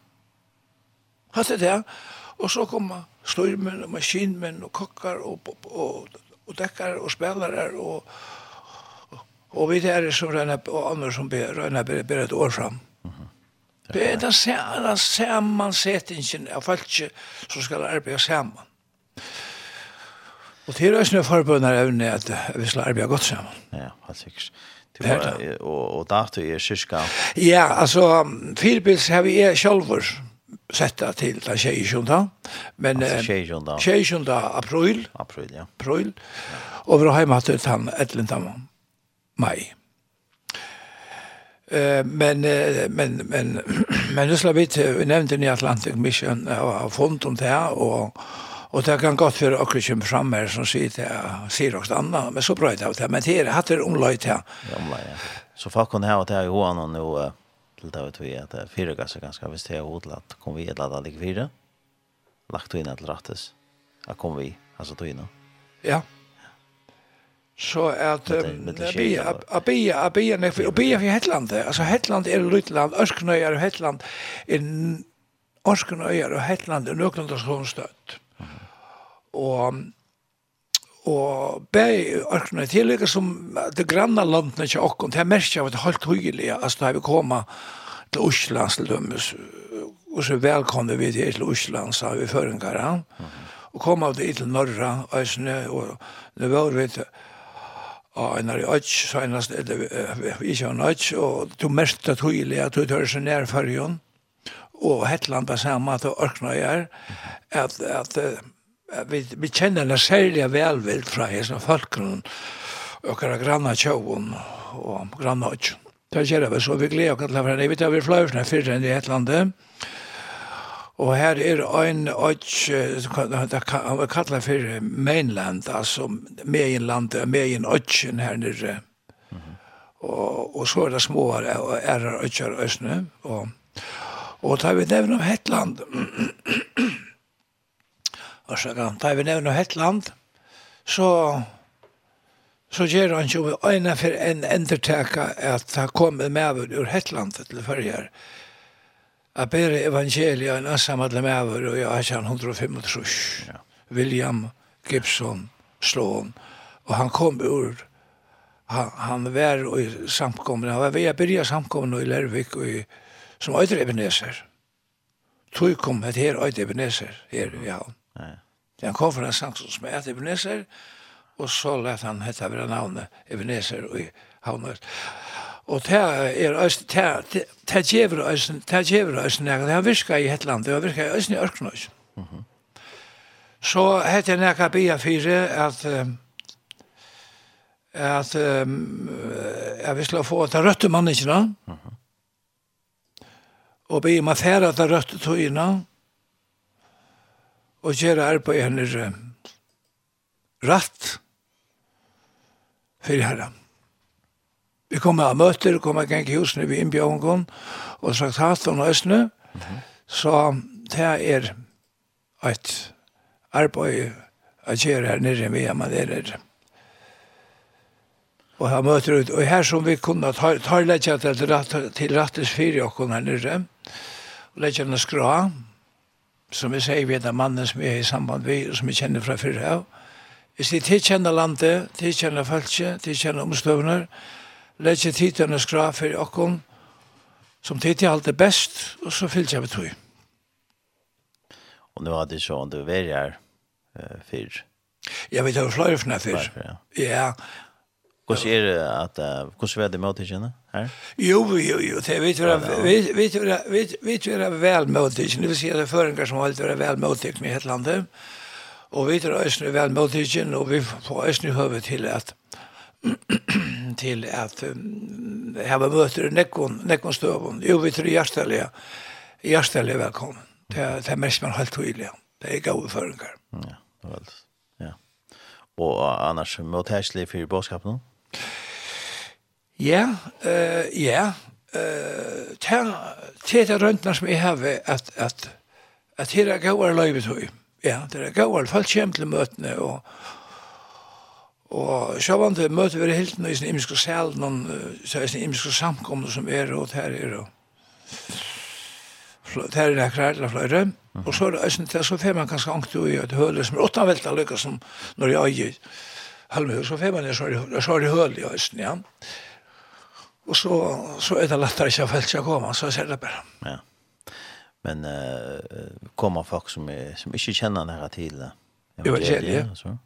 Hatt det der. Og så kom styrmenn og maskinmenn og kokkar og, og, og, og dekkar og spelare og, og Og vi er som Røyna andre som ber, Røyna ber, ber et år fram. Mm -hmm. Det er den samme sammansetningen av folk som skal arbeide sammen. Og til røysene forbundet evne at vi skal arbeide godt sammen. Ja, helt sikkert. Det var, Og, og dato er kyrka? Ja, altså, firebils har vi er sjølver setta til den 20. Men, altså 20. 20. april. April, ja. April. Og vi har hjemme til den 11 mai. Eh, men, men, men, men Ryssland vidt, vi nevnte i Atlantic Mission, har funnet om det og, og det kan godt være akkurat kommer frem her som sier det, sier også annet, men så bra det av det, men det er hatt det omløyt her. Omløyt, ja. Så folk kunne ha det her i hånden og nå, til det vet vi, at det er fire gasser ganske, hvis det er hodlatt, kom vi et eller annet like fire, lagt inn et rattes, da kom vi, altså tog inn. Ja, ja så at Abia Abia Abia nei for bia, for Hetland. Altså Hetland er Lutland Ørsknøyar og Hetland er Ørsknøyar og Hetland er nøklanda støtt. og og bei Øsknøyar tillegg som det granna landene ikke okkom det er merkja av et halvt hyggelig altså da vi koma til Oslands til dømes og så velkomne vi til Oslands sa vi føringar og kom av det til Norra og, og det var vi til og en er øtj, så enast, eller ikke en øtj, og du merkte tydelig at du tør seg nær fargen, og Hetland på samme at du orkna gjør, at, at, at vi, vi kjenner det særlig velvilt fra hessene folkene, og hva granna tjåen, og granna øtj. Det gjør vi, så vi gleder oss til å være, vi tar vi fløyene fyrre enn i Hetlandet, Og her er ein øtj, han var kalla for mainland, altså mainland, main øtjen her nere. Mm -hmm. og, og så er det små og er øtjer østene. Og, og tar vi nevn om Hetland, og så tar vi nevn om Hetland, så så gjør han jo øyne for en enderteka at han kom med ur Hetland til førre a bere evangelia en assam alle mever og jeg har kjent 105 trus ja. William Gibson Sloan. Og han kom ur han, han var i samkomne han var ved å begynne samkomne i Lervik og i, som øyder Ebenezer. Tog kom et her øyder Ebenezer her i havn ja. han kom fra en samkomne som er Ebenezer og så lät han hette av navnet Ebenezer og i havnet Og det er øysen, det gjever øysen, det gjever øysen, det har virka i Hetland, det har virka i øysen i Ørknøys. Så hette jeg nekka bia fire at at jeg vil slå få ta røtte manningina og bia ma færa ta røtte tøyina og gjøre arbeid hennes rett fyrir herren. Vi kom av møter, kom av gang i husene vi innbjøringen, og sagt hatt og høsene, mm -hmm. så det er et arbeid å gjøre her nere med hjemme der. Og her møter ut, og her som vi kunne ta, ta letja til, rat, til rattes fire og kunne her nere, og letja den skra, som vi sier vi er mannen som er i samband vi, og som vi kjenner fra fyrre av. Hvis de tilkjenner landet, tilkjenner folket, tilkjenner omstøvner, tilkjenner legge tidene skra for okken, som tid alt er best, og så fyllt jeg ved tog. Og nå hadde du sånn du vært her uh, før? Jeg vet jo flere for før. Ja. ja. Hvordan er det at, uh, hvordan var det med til henne her? Jo, jo, jo, det vet vi er vel med til henne, det vil vi, at det er føringer som alltid er vel med til henne i hele landet, og vi er vel med til henne, og vi får østene i høvet til at til at um, hava möter nekkon nekkon stövon. Jo vi tror hjärtliga hjärtliga välkommen. Det det mest man helt tydligt. Det är goda förringar. Ja, väl. Ja. Och annars mot häsli för boskapen. Ja, eh ja. Eh tär tär röntnar som jag at at att att här går löjbetoy. Ja, det går folk til mötena og Og sjåvan til møte vi helt nøy sin imiske sel, noen sin imiske samkomne som er, og her er og her er nekkar eller flere. og så er det eisen til, så fer man kanskje angt jo i et høle som er åttanvelta lykka som når jeg er i halvhøy, så fer man er så er det høle i eisen, ja. Og så, så er det lettere ikke å felt seg komme, så ser det bare. Ja. Men uh, kommer folk som, er, som ikke kjenner nære til det? Evangeliet, ja.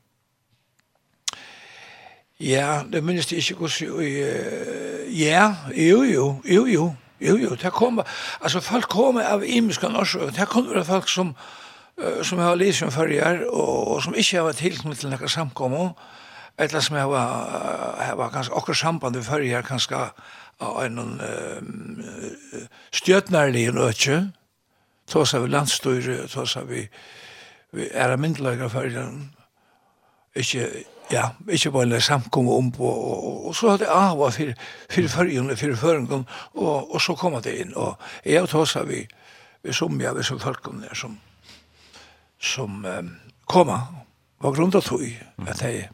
Ja, det minnes jeg ikke hvordan... Ja, jo, jo, jo, jo, jo, jo, det kommer... Altså, folk kommer av imiske også, det kommer av folk som som har lyst som førjer, og, og som ikke har vært tilknyttet til noen samkommer, eller som har, har vært ganske akkurat samband med førjer, ganske av en uh, stjøtnærlig nøtje, tås av landstyre, tås av vi, vi er av myndelagene førjer, ikke ja, ikke bare en samkomme om på, og, og, og så hadde jeg av for, for førgjene, for føringen, og, og så kom det inn, og jeg og Tåsa, vi, vi som jeg, vi som folkene der, som, som um, kom, var grunn av tog, at jeg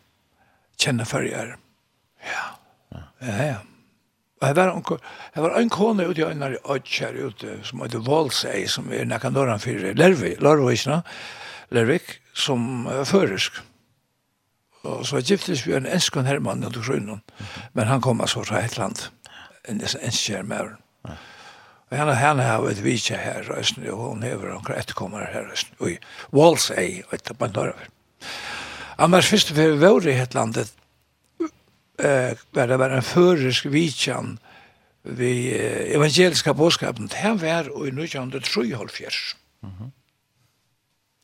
kjenner førgjere. Ja, ja, ja. Og jeg var, en, jeg var en kone ute i øynene i Øtjer, ute, som heter Valsei, som er nekkan døren for Lervik, Lervik, Lervik, som er førisk. Mm Og så giftes vi en enskon herrmann under grunnen, men han kom altså fra et land, en enskjær med Og henne, henne har vært vidtje her, røysen, og hun hever omkring etterkommere her, røysen, og i Walsey, og etter på dør over. Annars først vi var i et landet, eh, var det var en førisk vitjan vi eh, evangeliska påskapen, det var i 1973. Mm -hmm.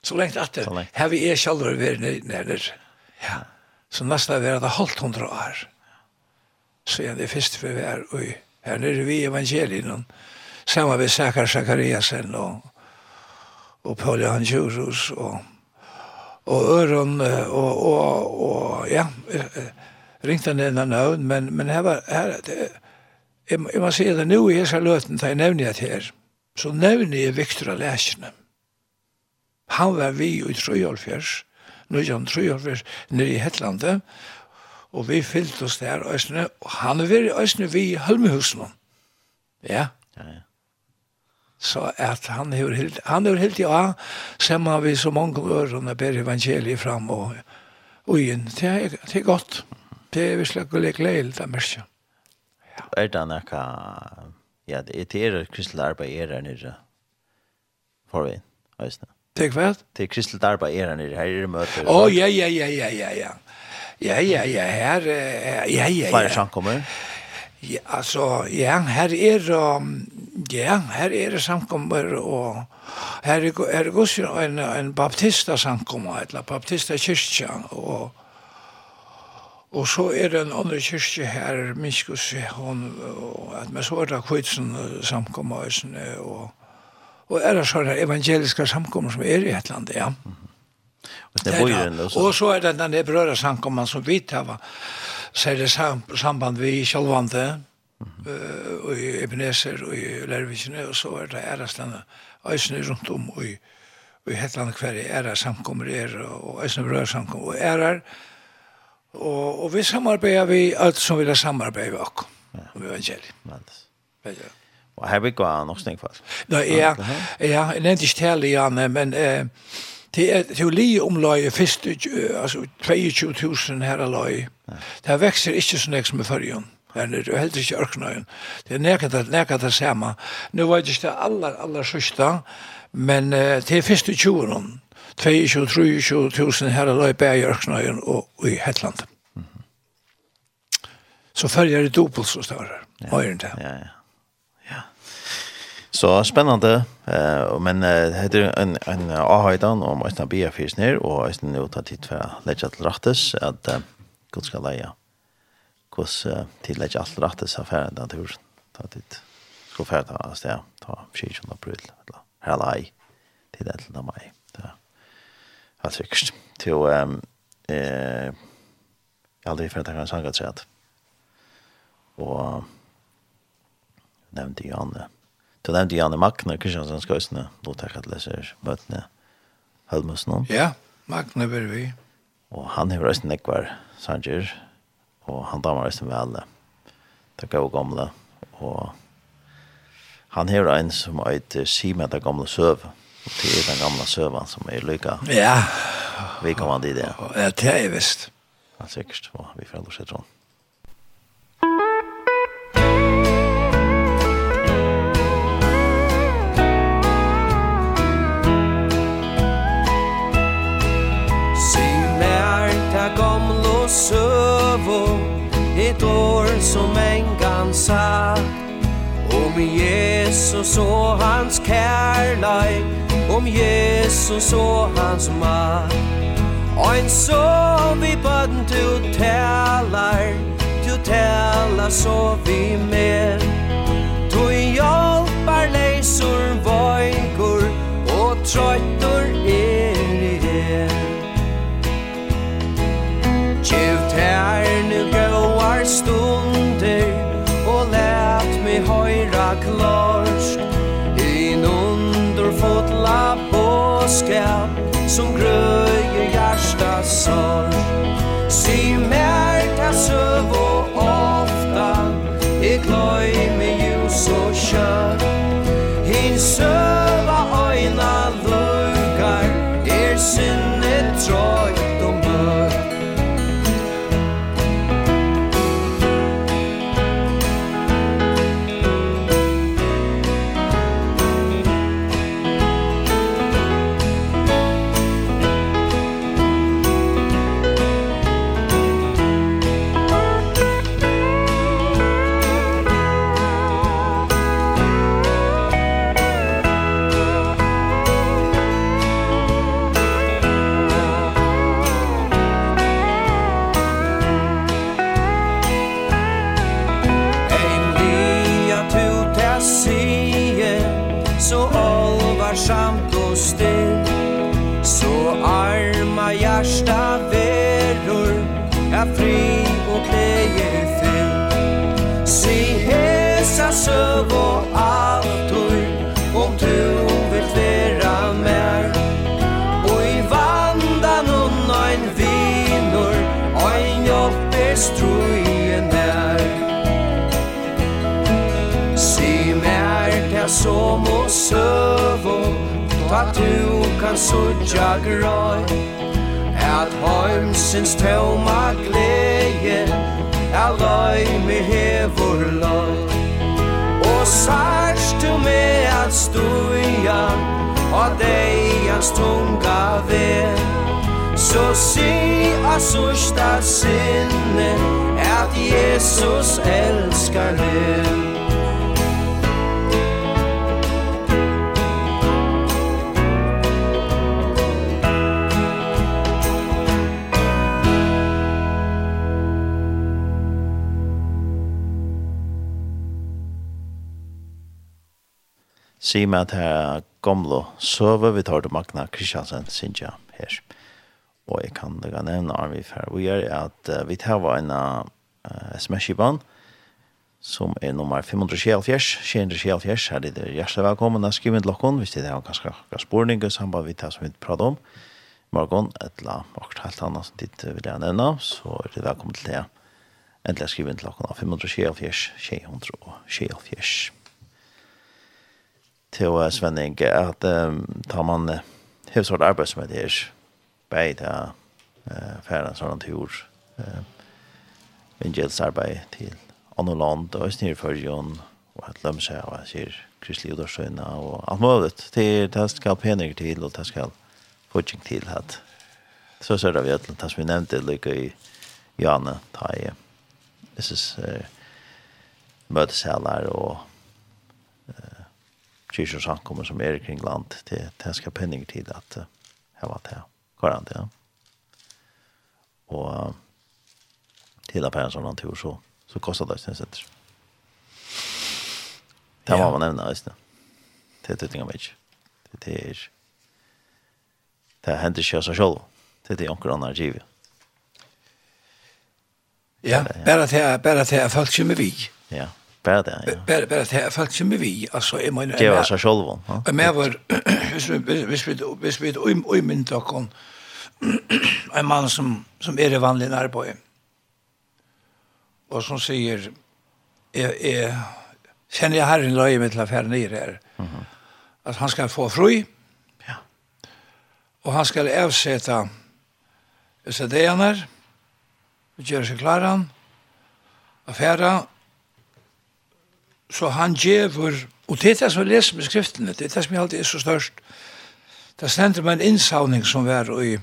Så lengt at det, her vi er sjalvare vi er nere, Ja. Så nesten er det at det halvt hundra år. Så er det første vi er i. Her nere vi i evangelien. Samme ved Sakar Sakariasen og, og Paul Johan Jurus og, og Øron og, og, og ja, ringte han en navn, men, men her var, her, det, jeg, jeg må si det nå i hese løten, da jeg nevner det her, så nevner jeg Viktor av Læsjene. Han var vi i Trøyolfjers, 1903 nere i Hetlandet, og vi fyllt oss der øsne, og han er veri øsne vi i Hølmehusen. Ja. Ja, ja. Så at han er helt, han er helt, ja, som har vi så mange ørene ber evangeliet fram, og, og igjen, det er, det er godt. Det er visst ikke gledelig, det er mørkt. Ja. Er det noe, ja, det er det kristelig arbeid er her nere, for vi, øsne. Det er hva? Det er Kristel Darba er han her, her er møter. Å, ja, ja, ja, ja, ja, ja. Ja, ja, ja, her, ja, ja, ja. Flere samkommer? Ja, altså, ja, her er, ja, her er samkommer, og her er, er er en, en baptista samkommer, eller baptista kyrkja, og Og så er det en andre kyrkje her, Minskus, hon, og, men så er det Kvitsen samkommer, og, og og er det sånne evangeliske samkommer som er i et land, ja. Mm -hmm. Og, og så er det den brødre samkommer som vi tar, så er det sam samband vi i kjølvande, mm -hmm. og i Ebenezer og i Lervikene, og så er det æreslandet, øysene rundt om, og i, og i Hetland hver det samkommer er, og øysene brøra samkommer, og er ærer, og, og vi samarbeider vi alt som vil samarbeide vi også, om evangeliet. Ja, det er Och här vi går nog snägg fast. Nej, ja, ja, en inte ställe Janne, men eh det är teori om altså först alltså 22000 här løy. Det växer ikke så nek med i Men det er heller ikke ørknøyen. Det er nekket att näkat att samma. Nu var det inte alla alla sørste, men det är i 20 22-23 herre løy bæg i ørknøyen og, og i Hetland. Så følger det dobbelt så større, ja. Ja, ja. Så spännande. Eh men eh, det heter en en avhøydan om Øystein Bia Fisner og Øystein jo ta tid for leggja til rattes at Gud skal leia. eh, til leggja alt rattes affæren den tur. Ta tid. Skal ferda av sted. Ta 16. april. Eller her lei til 11. mai. Ja. Helt sikkert. Til ehm eh aldri ferda kan sanga Og nevnte Janne. Du nevnte Janne Magne Kristiansen Skøysene, då takk at leser bøtene Helmus nå. Ja, Magne bør vi. Og han har reist nekvar sanger, og han damer reist vel. Takk av gamle, og han har en som heter Sima den gamle søv, og det er den gamle søven som er lykka. Ja. Vi kommer an i det. Ja, det er visst. Ja, sikkert, og vi får lov til sånn. och Et Ett år som en gansa Om Jesus og hans kærlei Om Jesus og hans mat Ein så vi bøtten du talar Du talar så vi mer Du hjelper leisur voigur Og trøytur i stunder Og lät mig høyra klarsk I en underfotla båskap Som grøyer hjärsta sorg. Si mer ta sövor søvå Ta du kan sudja grøy At heimsins tøvma gleie Er løy me hevur løy Og sars du me at stuja Og deians tunga ved. Så si a susta sinne At Jesus elskar det si meg at her gamle søve vi tar til Magna Kristiansen, synes jeg, her. Og jeg kan da nevne Arvid her. Vi er at uh, vi tar var en uh, sms-kipan som er nummer 574, 574, her er det hjertelig velkommen. å skrive til dere hvis det er ganske, ganske spørning, så han bare vet hva som vi prater om. Morgon, et eller annet helt annet som ditt vil jeg nevne, så er det velkommen til det. Endelig skriver til dere 574, 674 til Svenning at um, tar man uh, hevs hård arbeid som er det her bei ta uh, færa sånn tur uh, vingjelsarbeid til andre land og snir for Jon og at lømme seg og sier kristelig udorsøyna og alt mulig. Til det skal peninger til og det skal fortjeng til at så ser vi at det som vi nevnte lykke i Jane, ta i Jesus møtesalar og uh, kyrkjøs samkommer som er kring land til tenska penning tid at jeg var til kvarant, ja. Og til at på en sånn tur så, så kostet det sin sätter. Det var man nevna, visst det. Det er tutting av meg. Det er det hender ikke så seg selv. Det er anker annar givet. Ja, bare til, bare til folk kommer vi. Ja, ja. Bara det, ja. Bara, bara det här, folk som är vi, alltså, jag menar... Det var sig själva. Jag menar var, hvis vi, hvis vi, hvis vi, uimynda kon, en man som, som är i vanlig närboje, og som sier, jeg, jeg, kjenner jeg herren löje med til affären i det här, mm -hmm. att han skal få fri, ja. og han ska avsätta sedener, och göra sig klaran, affära, Så han gjever, og det er det som jeg leser med skriftene, det er det som jeg alltid er så størst. Det stender med en innsavning som var i,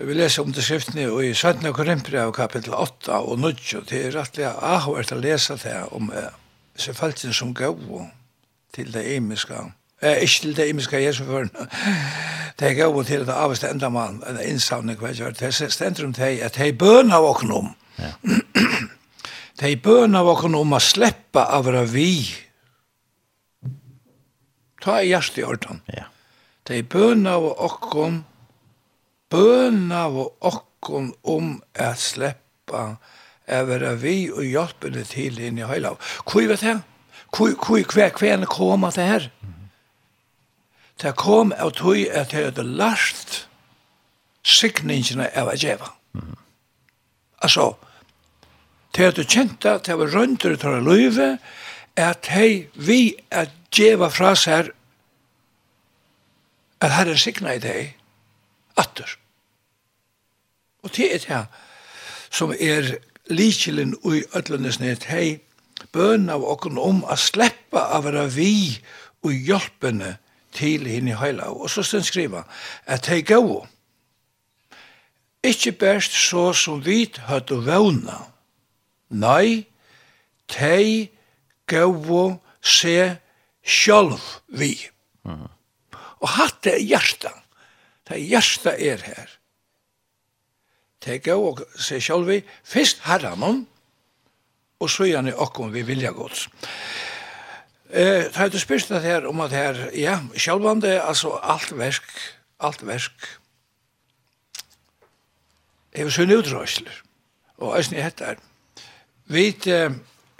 vi lese om det skriftene i 17. Korinthbrev og kapittel 8 og 9, og det er rettelig ahåret å lese det om disse feltene som gav til det imiske, eh, ikke til det imiske Jesu før, det er gav til det aveste enda mann, en innsavning, hva gjør, det stender om det at det er bøn av åknom, Ja. De bøna var kun om å slippe av å vi. Ta i hjertet i orden. Ja. De bøna var okkom, bøna var okkom om å sleppa av å vi og hjelpe det til inn i heilav. Hvor vet jeg? Hvor, hvor, hver kvelden kom at det her? Det kom av tog at jeg hadde lært sikningene av å gjøre. Mm. Altså, til at du kjente at det var rønter til å løyve, at hei, vi at djeva fra seg at herren sikna i deg, atter. Og det er det som er likelen ui ødlenes nett, hei, bøn av okken om å sleppa av å vi og hjelpene til henne heila. Og så stund skriva at hei gau, ikkje best så som vi høtt og vevna, Nei, tei gau se sjálf vi. Mm. Og hatt er hjertan. Det er hjertan er her. Tei gau og se sjálf vi. Fyrst herranon, og så gjerne okkom vi vilja gods. Eh, det er spyrst at her om at her, ja, sjálfande, altså alt versk, alt versk, hefur sunn utrøysler, og æsni hettar, Vi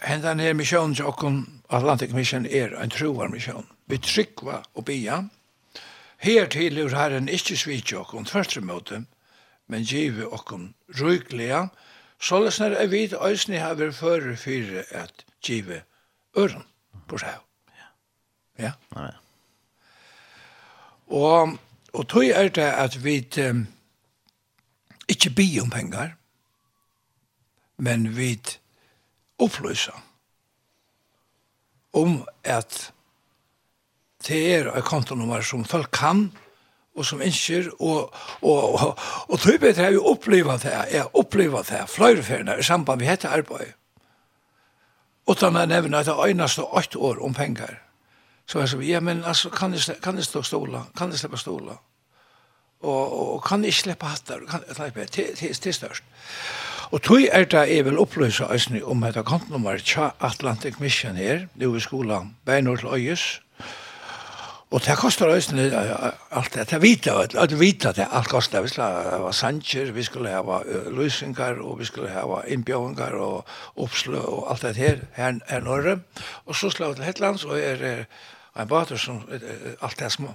hendan her misjon til okkom Atlantic Mission er en troar misjon. Vi tryggva og bia. Her til er herren ikkje svitja okkom tvørtre måte, men give okkom ryglega, så når jeg vid øysni haver fyrir fyrir at give øren på seg. Ja. Ja. Og, og tog er det at vi um, ikkje bi om pengar, men vi oppløse om at det er et kontonummer som folk kan og som ønsker, og, og, og, og tøybet har jo opplevet det, jeg har det, flere feriene i samband med dette arbeid og da jeg nevner at det øyneste åtte år om penger. Så jeg sier, ja, men altså, kan jeg, kan jeg stå stola? Kan jeg slippe stola? Og, og kan jeg slippe hatter? Kan jeg slippe? Det, det, det er størst. Og tog er det jeg vil oppløse oss om et kontnummer tja Atlantic Mission her, nå i skolen, beinor til øyes. Og det koster oss alt det, det vita, alt vita det, alt koster. Vi skulle ha sanger, vi skulle ha løsningar, og vi skulle ha innbjøvingar og oppslø og alt det her, her, her norre. Og så slag til Hetlands, og er en bater som, alt det små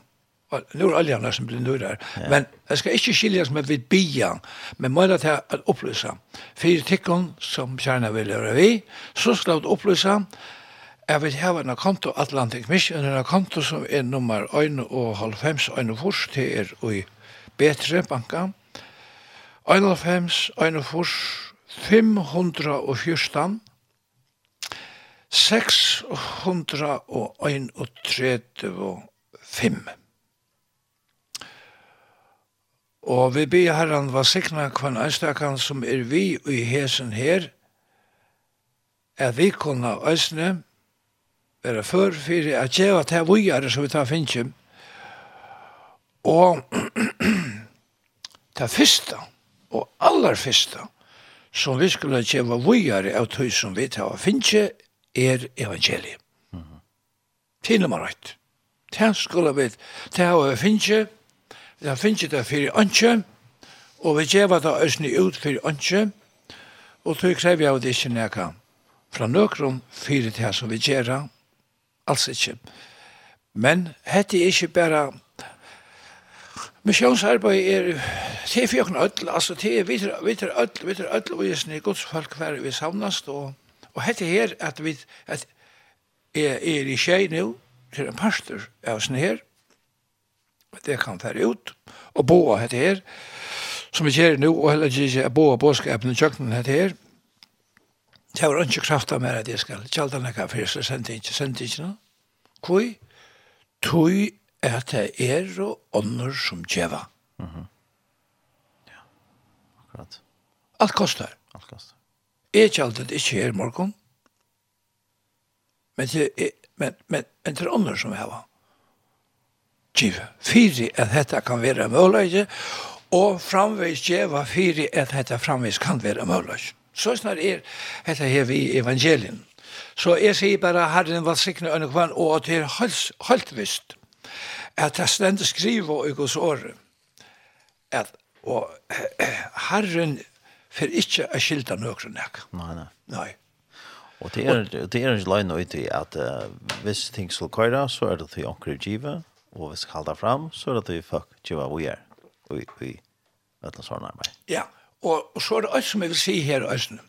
nu er oljan som blir nurrar, ja. men jag skal ikke skiljas med vid bian, men må det til at opplysa. Fyrir tikkun som kjerna vil gjøre vi, så skal det opplysa Jeg vil ha en konto Atlantic Mission, en konto som er nummer 1 og halvfems, 1 og furs, det er i Betre banka. 1 og halvfems, 1 og 514, 635. Og vi ber herran var sikna kvann einstakan som er vi i hesen her, er vi kunna æsne være før for at gjeva til vujare som vi tar finnkje. Og det fyrsta, og aller fyrsta, som vi skulle gjeva vujare av tøy som vi tar finnkje, er evangeliet. Mm -hmm. Tinnemar rett. Det skulle vi, ta har vi Jeg finner det for ønske, og vi gjør det øsne ut for ønske, og tog krever jeg av det ikke nækka. Fra nøkron fyrir det som vi gjør, alls ikke. Men hette er ikke bare Missionsarbeid er til for jokken ødel, altså til vi er ødel, vi ødel, og jeg snir godsfolk hver vi savnast, og, og hette her at vi at er, er i skjei nu, til en pastor av sånn her, det kan fære ut, og boa hette her, som vi gjør nå, og heller ikke boa båskapen i kjøkkenen hette her, det var ikke kraft av mer at jeg skal kjalda nekka fyrir, så sendte ikke, sendte ikke noe. Hvor? tui at det er og ånder som djeva. Mm -hmm. Ja, akkurat. Alt kostar. Alt kostar. Jeg kjalda det ikke her morgon, men det er, men, men, men det er ånder som heva. Mm giva fyri at hetta kan vera mølleige, og framveis giva fyri at hetta framveis kan vera mølleige. Så snar er hetta her vi evangelien. Så jeg sier bare, Herren var sikkerne under kvann, og at det er helt visst, at jeg stendet skriver og gos året, at og, Herren for ikke å skilta nøkron nek. Nei, nei. Nei. Og det er, det er en løgn ut i at uh, hvis ting skal køyre, så er det til omkring givet, og vi skal halda fram, så er det vi fuck tjeva vi er, i vi vet noe sånn arbeid. Ja, og, og så er det alt som jeg vil si her, Øysten.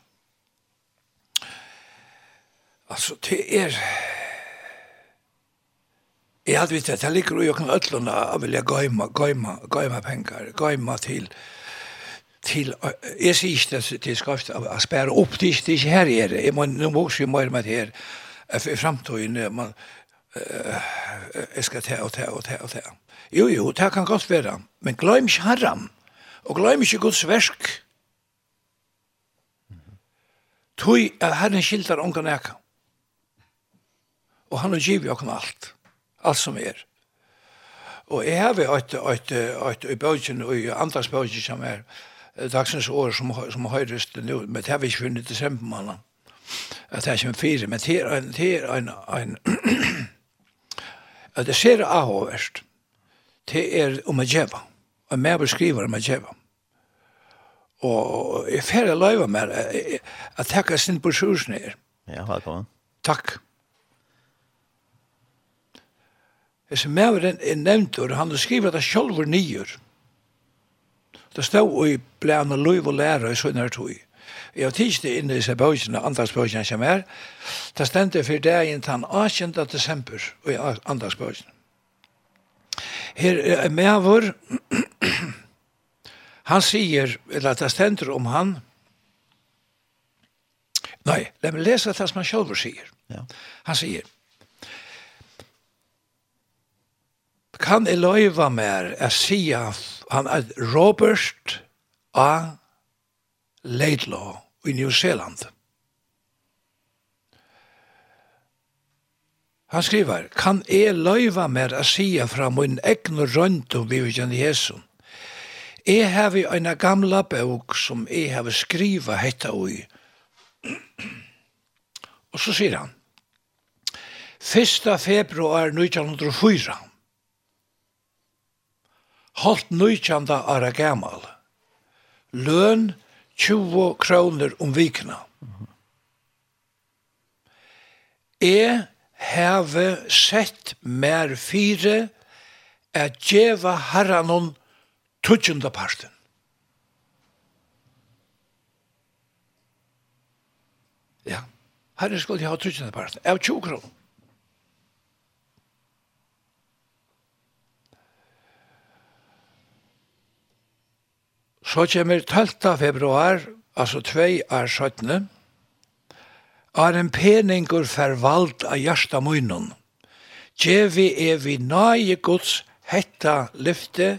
Altså, det er... Jeg hadde vitt at jeg liker å gjøre ødlene av vilja gøyma, gøyma, gøyma penger, gøyma til til, jeg sier ikke det til skrift, å spære opp, det er ikke her er det, jeg må, nå må også gjøre mer med det her, i fremtiden, man, jeg skal ta og ta og ta og ta. Jo, jo, det kan godt være. Men glem ikke herren. Og glem ikke Guds versk. Tøy er herren skiltar unga neka. Og han har givet åkken alt. Alt som er. Og jeg har vi et, et, et, et bøtjen, og andres bøtjen som er dagsens år som, som høyres det nå, men det har vi ikke funnet i desembermannen. At det er ikke fire, men det er en, det er en, en at det ser avhåverst, det er om å djeva. Og med beskriver om å djeva. Og jeg fer jeg løyva mer, jeg takker sin på sjusen her. Ja, velkommen. Takk. Hvis maveren er nevnt, og han skriver at han selv er nyer. Det stod i blæna løyv og lære i sånne tog. Jeg har tidst inn i disse bøkene, andagsbøkene som er, det stendte for det inn til 18. desember i andagsbøkene. Her er med vår, han sier, eller det stender om han, Nei, la meg lese det som han selv sier. Ja. Han sier, Kan jeg løyva mer jeg sier han er Robert A. Laidlaw i New Zealand. Han skriver, kan jeg løyva mer å si fra min egnu rønt om bivitjan Jesu? Jeg har vi en gamla bøk som jeg har skriva hetta ui. Og så sier han, 1. februar 1904, holdt 19. ara gammal, løn 20 kroner om vikna. Mm -hmm. Jeg har sett mer fire at djeva herranon tutsjunda parten. Ja, herren skulle ha tutsjunda parten, av 20 kroner. Så kommer 12. februar, altså 2 år 17. Ar en peningur fervald av hjärsta munnen. Gjevi er vi nage gods hetta lyfte,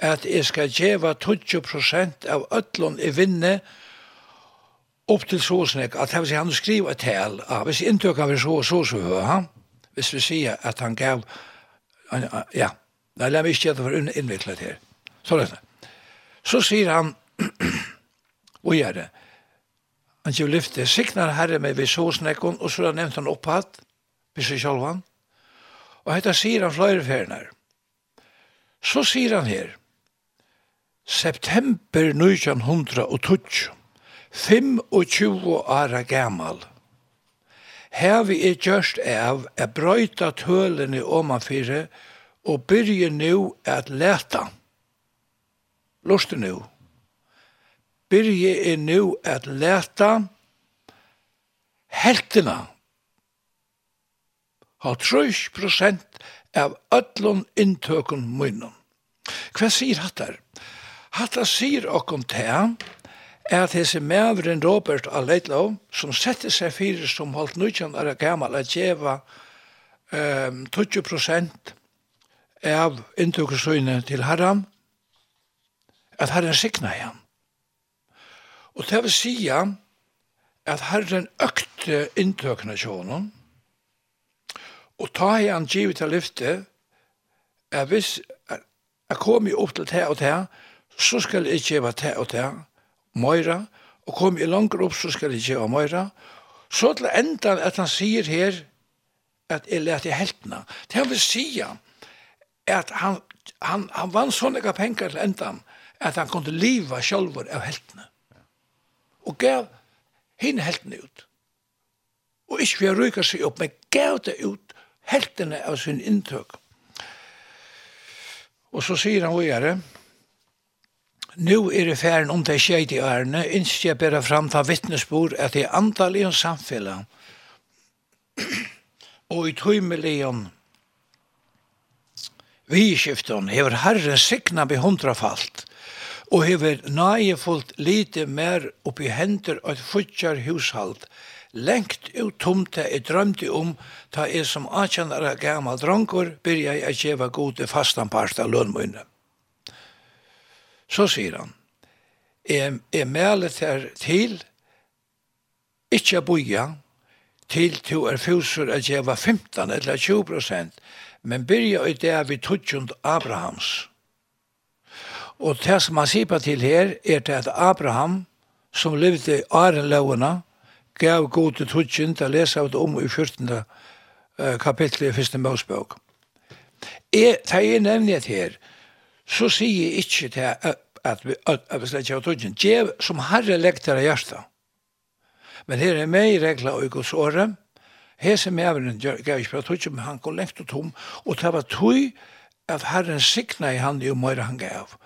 at jeg skal gjeva 20% av ötlun i vinne upp til såsnek, at jeg vil si han skriver et tal, ja, hvis inntøk av så, så så høy, ha? hvis vi sier at han gav, ja, nei, la meg ikke gjøre det for innviklet her. Så løsne. Så sier han, og gjør det, han sier lyfte, siknar herre meg ved såsnekken, og så har han nevnt han opphatt, hvis jeg selv han, og dette sier han flere ferner. Så sier han her, september 1912, 25 år gammal, Her vi er gjørst av er brøyta tølene omanfyre og byrje nu at leta. Lorste nu. Byrje er nu at leta heltina Ha 30 prosent av öllun inntøkun munnen. Hva sier hattar? Hattar sier okkom til at hese mævren Robert A. Leitlow, som sette seg fyrir som holdt nudjan er gammal at djeva um, 20 prosent av inntøkusøyne til herran, at Herren signa igjen. Og det vil sige at Herren økte inntøkene til honom, og ta i han givet til lyfte, at hvis jeg kommer opp til det og det, så skal jeg gjøre det og det, Moira, og kom i langer opp, så skal jeg gjøre Moira. Så til enda at han sier her, at jeg lærte heltene. Det han vil si at han, han, han vann sånne penger til endan, at han kunde liva sjálfur av heltene. Og gav hinn heltene ut. Og ikke vi rykker seg opp, men gav det ut heltene av sin inntøk. Og så sier han vågjere, Nu er det færen om det skjeit i ærene, innskje jeg bare fram ta vittnesbord at det er antall i en samfella og i tøymelion vidskiften hever Herren sikna vi hundrafalt og hever nage fullt lite mer oppi hender og futjar hushald, lengt ut tomte jeg drømte om ta jeg som atjenere gammal dronker byrja jeg gjeva gode fastanpart av lønmøyne. Så sier han, jeg, jeg melet her til, ikkje boja, til to er fusur at gjeva 15 eller 20 prosent, men byrja i det vi tutsjund Abrahams. Og det som han sier på til her, er til at Abraham, som levde i Arenløvene, gav god til trutjen til å lese av det om i 14. kapittel i 1. Mosbøk. Jeg, da jeg nevner det her, så sier jeg ikke til at, at vi, at vi slett ikke har. Gjev som herre lekter av hjertet. Men her er meg i regla og i gods året. jeg vil gav ikke på trutjen, men han går lengt og tom. Og det var tog at herren sikna i han jo mer han gav. Og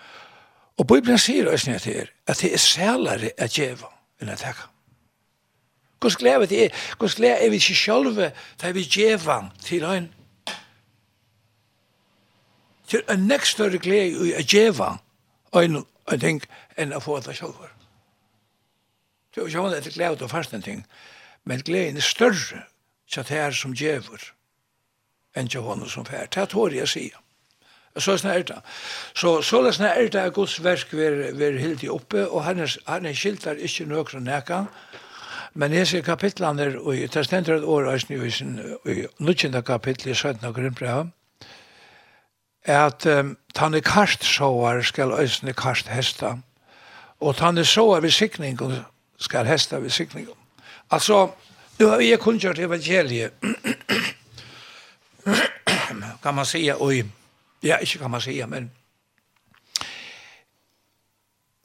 Og Bibelen sier oss nødt til at det er sælare at djeva enn at teka. Hvordan gleder vi det? Hvordan gleder vi ikke sjølve da vi djeva til han? Til en nekst større glede i å djeva en ting enn å få det sjølve. Det er jo ikke at det glede å fast en ting, men gleden er større til det her som djever enn til hånden som fær. Det er tårig jeg sier. Så er det Så, så er det at Guds verk være helt i oppe, og han er, han er skiltar ikke nøkron nekka, Men jeg ser kapitlene der, og det stendt et år i sin, i nødgjende kapittel i 17. grunnbrev, at um, tanne karstsåar skal øsne karst hesta, og tanne såar ved sikningen skal hesta ved sikning. Altså, nu har vi kunngjort evangeliet, kan man säga, og i Ja, ikke kan man säga, men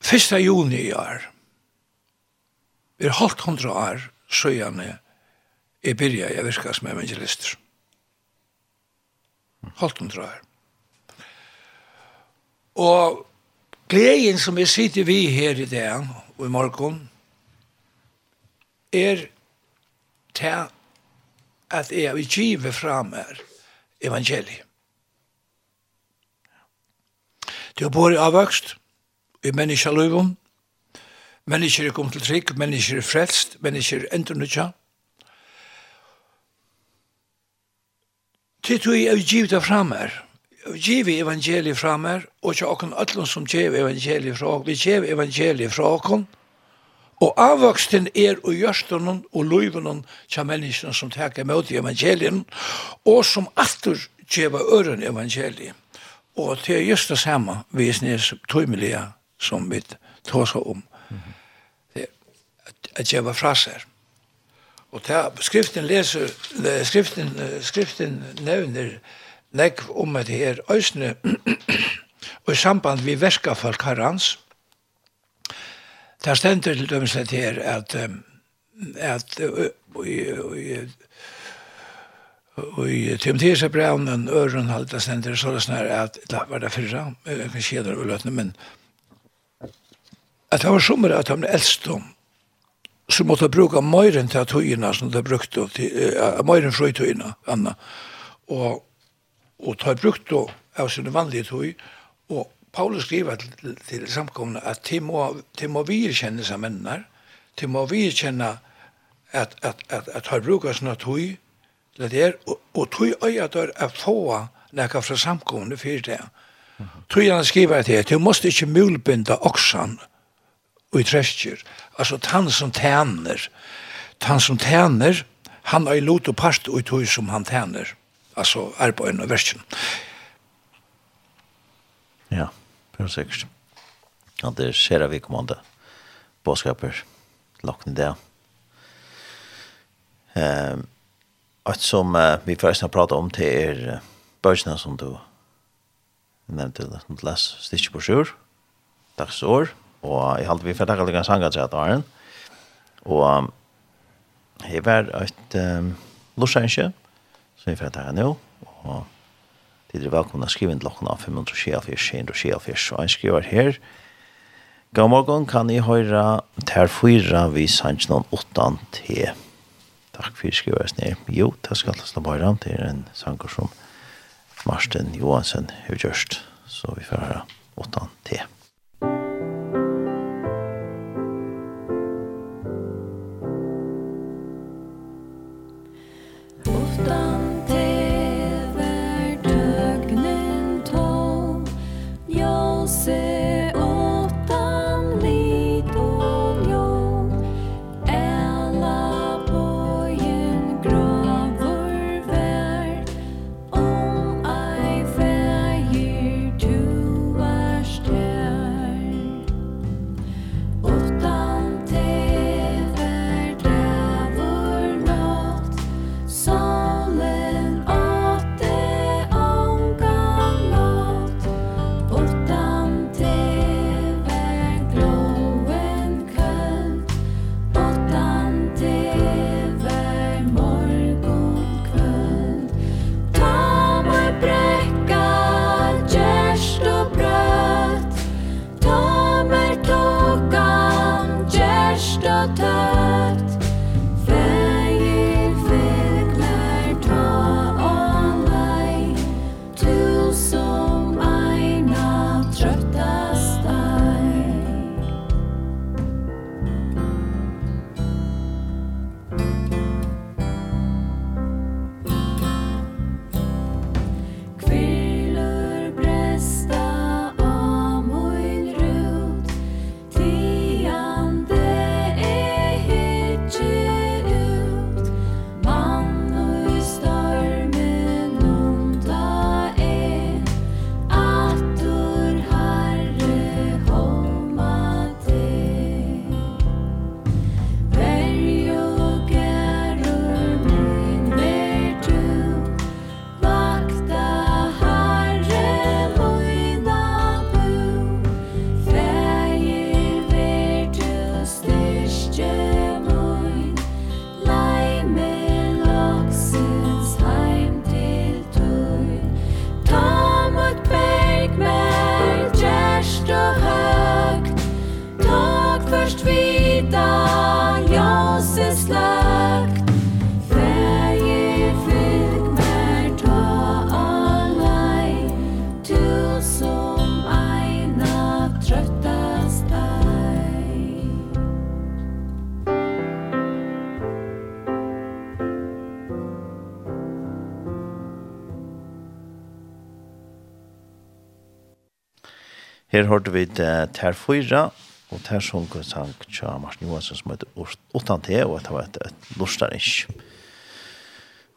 Fyrsta juni i år er halvt hundra år søgjane jeg byrja jeg virka som evangelister. Halvt hundra år. Og gleden som vi sitter vi her i dag og i morgen er til at jeg vil give fram her evangeliet. Det har vært avvokst i menneska løyvun. Mennesker er kommet til trygg, mennesker er frelst, mennesker er endernøtja. Til tog jeg givet det fram her. Jeg givet evangeliet fram her, og ikke åkken ødlån som givet evangeliet fra åkken. Vi givet evangeliet fra åkken, og avvoksten er og gjørstenen og løyvenen til menneskene som takker mot evangelien, og som alltid givet øren evangeliet. Og det er just det samme vi er tøymelige som vi tar seg om. Det er at jeg var fra seg. Og ta, skriften leser, skriften, skriften nevner nekv om at det er øsne og i samband vi verska folk herrans. Det stender til dømslet her at at, at, at, at Og i Timotheus er brev, en øren halte stender, så det snar at, det var det fyrra, jeg kan kjeder og løtne, men at det var sommer at han ble eldst om, så måtte jeg bruke møyren til tøyene som de brukte, til, uh, møyren fra tøyene, Anna, og, og ta brukt av sine vanlige tøy, og Paulus skriver til, til samkomne at de må, de må virkjenne seg menner, de må virkjenne at, at, at, at, at har brukt sånne tøy, det der, og, og tog øya dør er få nekka fra samkomne fyrir det. Tog gjerne skriva til at du måste ikke mulbinda oksan og i treskjer. Altså han som tæner, han som tæner, han har i lot og part og i tog som han tæner. Altså arbeidene og versjen. Ja, det er sikkert. Ja, det ser vi kommande bådskaper lakne det. Ehm, att som uh, vi förresten har pratat om till er uh, börsen som du nevnte det, som läs stikker på sjur, dagsår, og jeg halte vi fyrir takkall ganske sangat seg at åren, og jeg var et um, lorsenskje, som vi fyrir takkall nå, og det er velkomna skriva inn lokken av 524, 524. og jeg skriver her, God morgen, kan jeg høre ter fyra vi sannsjon 8 til Takk for skrives ned. Jo, det skal jeg slå bare an til en sanger som Marsten Johansen har gjørst. Så vi får høre åttan til. Her hørte vi det ter fyra, og ter sunket sang tja Martin Johansson som heter Utan te, og det var et, et lortarisk.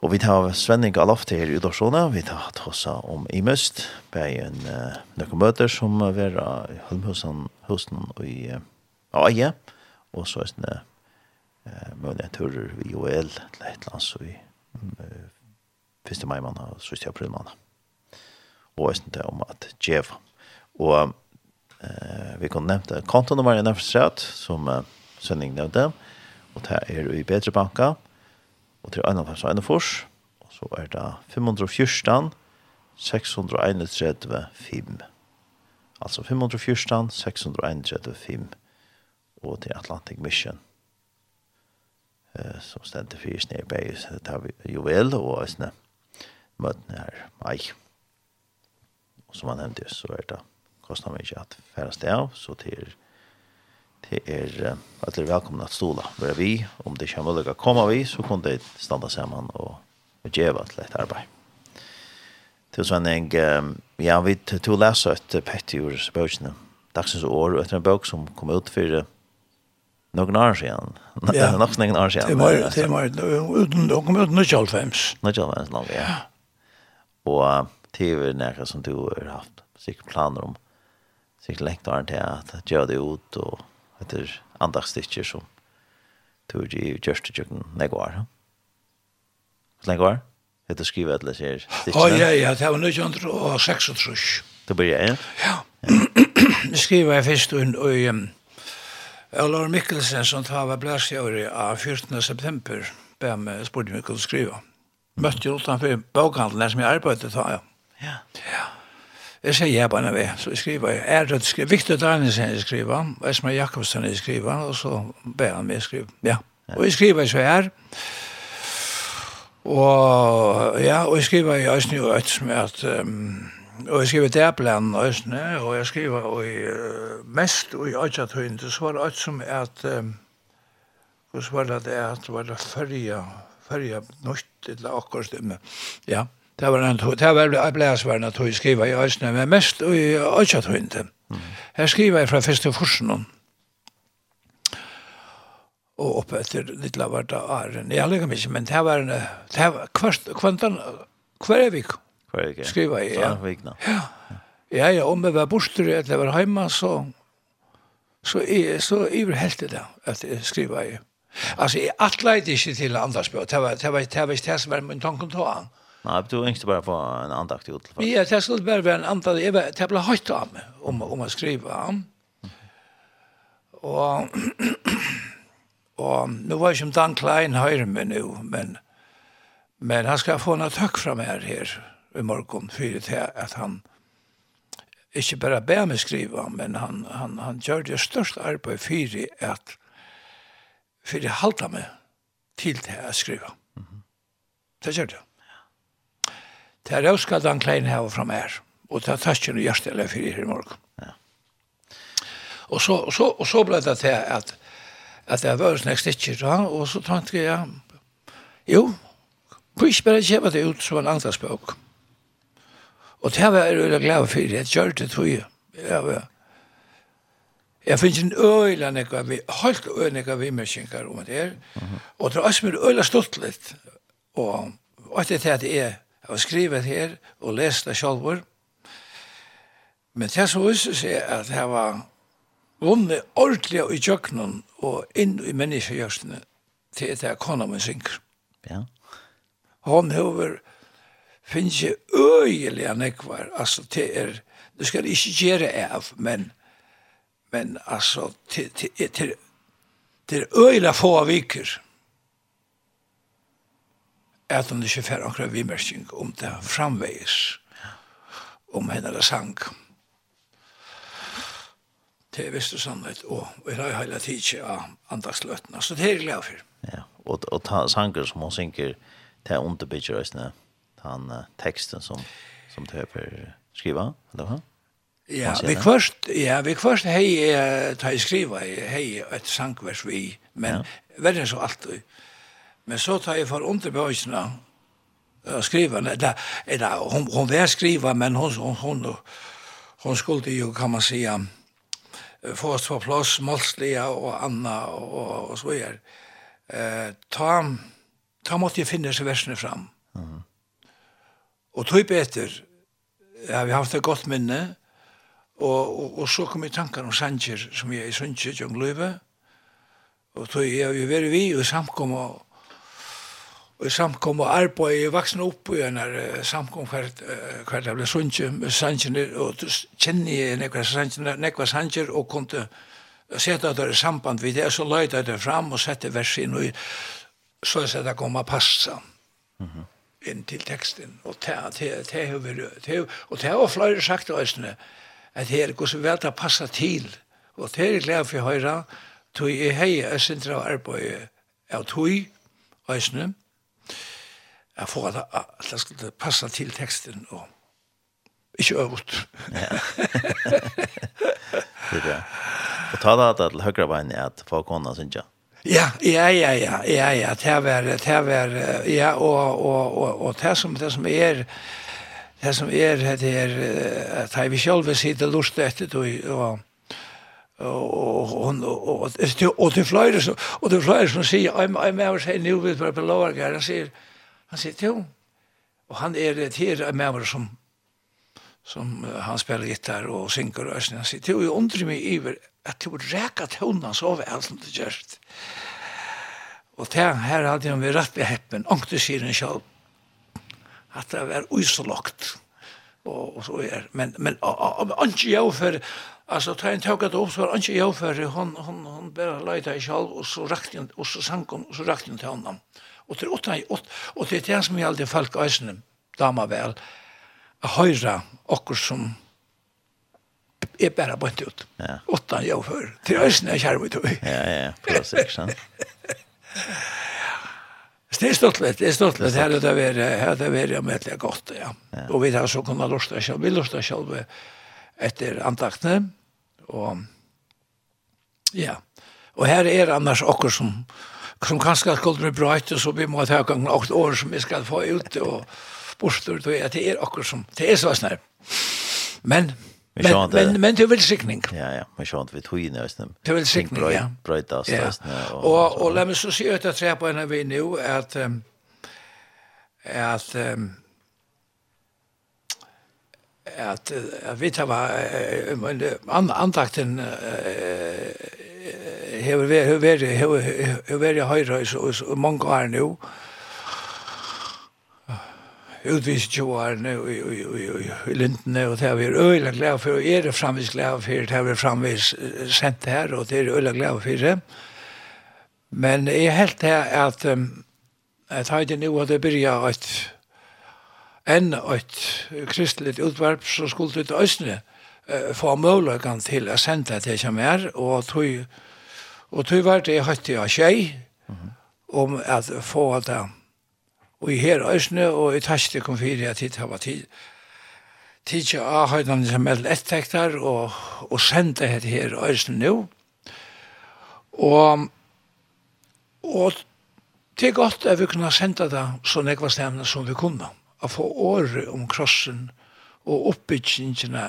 Og vi tar Svenning Alof til her i Udorsona, vi tar Tossa om Imøst, bei en uh, nøkken møter som er i Holmhusen husen og i uh, Aie, og så er det uh, mulige turer i OL til et land, så vi uh, 1. mai måned og 7. april måned. Og er det om at djeva. Og Eh, vi kan nevne kontonummer i Nefstrat, som eh, Sønning nevnte, og det er i Bedre Banka, og til 51 og 41, og så er det 514, 631, 5. Altså 514, 631, 5, og til Atlantic Mission. Eh, som stendte fyrir snedbeis, det har vi juvel, og æsne møtene her, mai. Og som han nevnte, så er det kostar mig inte att färdas det av. Så det är, det är att det är välkomna att stola. Bara vi, om det kommer möjligt att komma vi så kan det stanna samman och, och geva till ett arbete. Till sån en, ja, vi tog läsa ett petty ur börsene. Dagsens år, och en bok som kom ut för Någon år sedan. Ja. Någon år sedan. Det var det var utan då kom ut 95. 95 lång ja. Och TV nära som du har haft sikkert planer om sikkert lengt var til at gjøre det ut og etter andagsstikker som tog i kjørstutjøkken nek var. Hvor lenge var? Etter skrivet eller sier stikker? Å, ja, ja, det var 1936. Det blir jeg, ja? Ja. Det skriver jeg først og i Olar Mikkelsen som tar var blæsjøret av 14. september ber meg spurte meg hva du skrive. Møtte jo utenfor bokhandelen som jeg arbeidet da, ja. Ja. Ja. Det sier ja bare ved, så jeg skriver, er det skriver, Victor Danielsen jeg skriver, og Esma Jakobsen jeg skriver, og så ber han meg skrive, ja. Og jeg skriver så her, og ja, og jeg skriver i Øysten og Øysten med at, um, og jeg skriver der blant Øysten, og jeg skriver og i, mest og i Øysten, så var det som som at, um, hvordan var det at, var det førje, førje nødt til akkurat stemme, ja, ja, Det var en det var jeg ble at jeg skriver i Øysene, men mest i Øysene. Her skriver jeg fra første forsen og oppe etter litt lavert av Arjen. Jeg legger meg ikke, men det var, det var kvart, kvantan, hver er vik. Hver er ja. Skriva jeg, ja. Ja. Ja, ja, om jeg var borster, eller var hjemme, så, så, jeg, så iverhelte det, at jeg skriva jeg. Altså, jeg atleid ikke til andres det var, det var, det var, det var, det var, det var, det var, var, Nei, du inte bara få en andakt ut. Ja, det skulle bara være en andakt. Jeg var tävla högt av meg om om att skriva. Och och nu var ikke om Dan Klein høyre meg nå, men men han ska få en takk fra meg här i morgon for det att han inte bara ber mig skriva, men han han han gjør det största arbete för at för det halta meg till det att skriva. Mm -hmm. Det gjør det. Det er også at han klein her fra meg. Og det er tatt kjenne hjertelig for fyrir her i morgen. Ja. Og så, og så, og så ble det til at, at det var snakk stikker, og så tenkte jeg, ja, jo, på ikke bare kjøpe det ut som en andre spøk. Og det var jeg veldig glad for, jeg gjør det tog jeg. Jeg, jeg finnes en øyla nekka, holdt øyla nekka vimmerskjengar om det her, og det er også mye øyla stått litt, og, og det er det at jeg Jeg har skrivet her og lest det selv. Men det som viser seg at det var vunnet ordentlig i kjøkkenen og inn i menneskegjørstene til det er kona min synker. Ja. Hon har finnes jeg øyelige nekvar, altså til er, du skal ikke gjøre av, men, men altså, til, til, til, til øyelig få av viker, at hun ikke fer akkurat vimersing om det framveis om henne sang. Det er visst og sannhet, og vi har jo hele tiden av andagsløtene, så det er jeg glad for. Ja, og, og ta sanger som hun synger, det er underbygger øyne, den uh, teksten som, som det er skriva, eller hva? Ja, vi kvørst, ja, vi kvørst hei, ta i skriva, hei et sangvers vi, men ja. verden så alltid, Men så tar jeg for ondt bøysene og skriver, eller, eller hon, hon vil skriva, men hon, hon, hon, hon skulle jo, kan man säga, få oss på plass, Målslia og Anna og, og så videre. Eh, ta, ta måtte jeg finne seg versene fram. Mm. Og tog etter, ja, vi har haft et godt minne, og, og, og så kom jeg tanken om Sanger, som jeg er i Sundsjø, Jöngløyve, og tog jeg, jeg var vi, og samkom og og samkom og arbeid i vaksen opp i en samkom hver hver det ble sannsjene og kjenne i nekva sannsjene nekva sannsjer og kunne sette at det er samband vid det så løyde det fram og sette vers inn og så er det kom a passa inn til teksten og det har vært og det har flere sagt at det er hvordan vel det passa til. Og det er glede for høyra tog i hei jeg sindra arbeid av tog Øysene, jeg får at det skal passe til teksten og ikke øvut. Ja. det er Og ta da til høyre veien at folk kunne synes jeg. Ja, ja, ja, ja, ja, ja, det var, det var, ja, og, og, og, og det som, det som er, det som er, det er, at jeg vi selv sitter lust etter, og, og, og og og og til fløyre og til fløyre som sier I'm I'm og, say new with my below guy han sier Han sier, jo, og han er et her med som, som uh, han spiller gitar og synger og øsning. Han sier, jo, jeg undrer meg iver at du reka tøvna så vel som du gjørst. Og til her hadde han vært rett ved heppen, ångte sier han selv, at det var uisolagt. Og, og så er, men, men, ikke jeg for, Alltså ta en tåg att också var inte jag för hon hon hon bara leita i själv och så rakt och så sank hon och så rakt hon till honom og det er åtta i og det er det som vi aldri folk øysene, damer vel, å høyra okkur som er bare bønt ut. Ja. Åttan jeg overfør. Til øysene er kjærme ut. Ja, ja, prøv seg, sant? Det er stått litt, det er stått litt. Her er det vært, her er det vært medelig godt, ja. ja. Og vi har så kunnet lusta selv, vi lusta selv etter antaktene, og ja, og her er annars okkur som, som kanskje skulle bli bra etter, så vi må ta gang åtte år som vi skal få ut og bostur, og ja, det er akkurat som, det er så snær. Men, men, men, men det er velsikning. Ja, ja, men sånn vi tog inn i Østnem. Det er velsikning, ja. Brøyta av Østnem. Og, og la meg så si ut at tre på en av vi nå, at, um, at, um, at, at vi tar var, uh, hever vi hever vi hever vi høyre og mange år nå utvis jo år nå i i i i lintene og det er vi øyla glad for og er det framvis glad for det er vi framvis sendt her og det er øyla glad for det men jeg helt her at at har høyde nå det byrja et enn et kristelig utvarp så skulle det østene uh, få muligheten til å sende det til mer, og tog, og tog var det høyt jeg tjei, om at få det, og i her øsne, og i tasjte kom fire at hit var tid, tidsi av høydan som er ettektar, og, og sende det her øsne nå, og, og Det er godt at vi kunne sende det så nekva stemmene som vi kunne. Å få året om krossen og oppbyggingene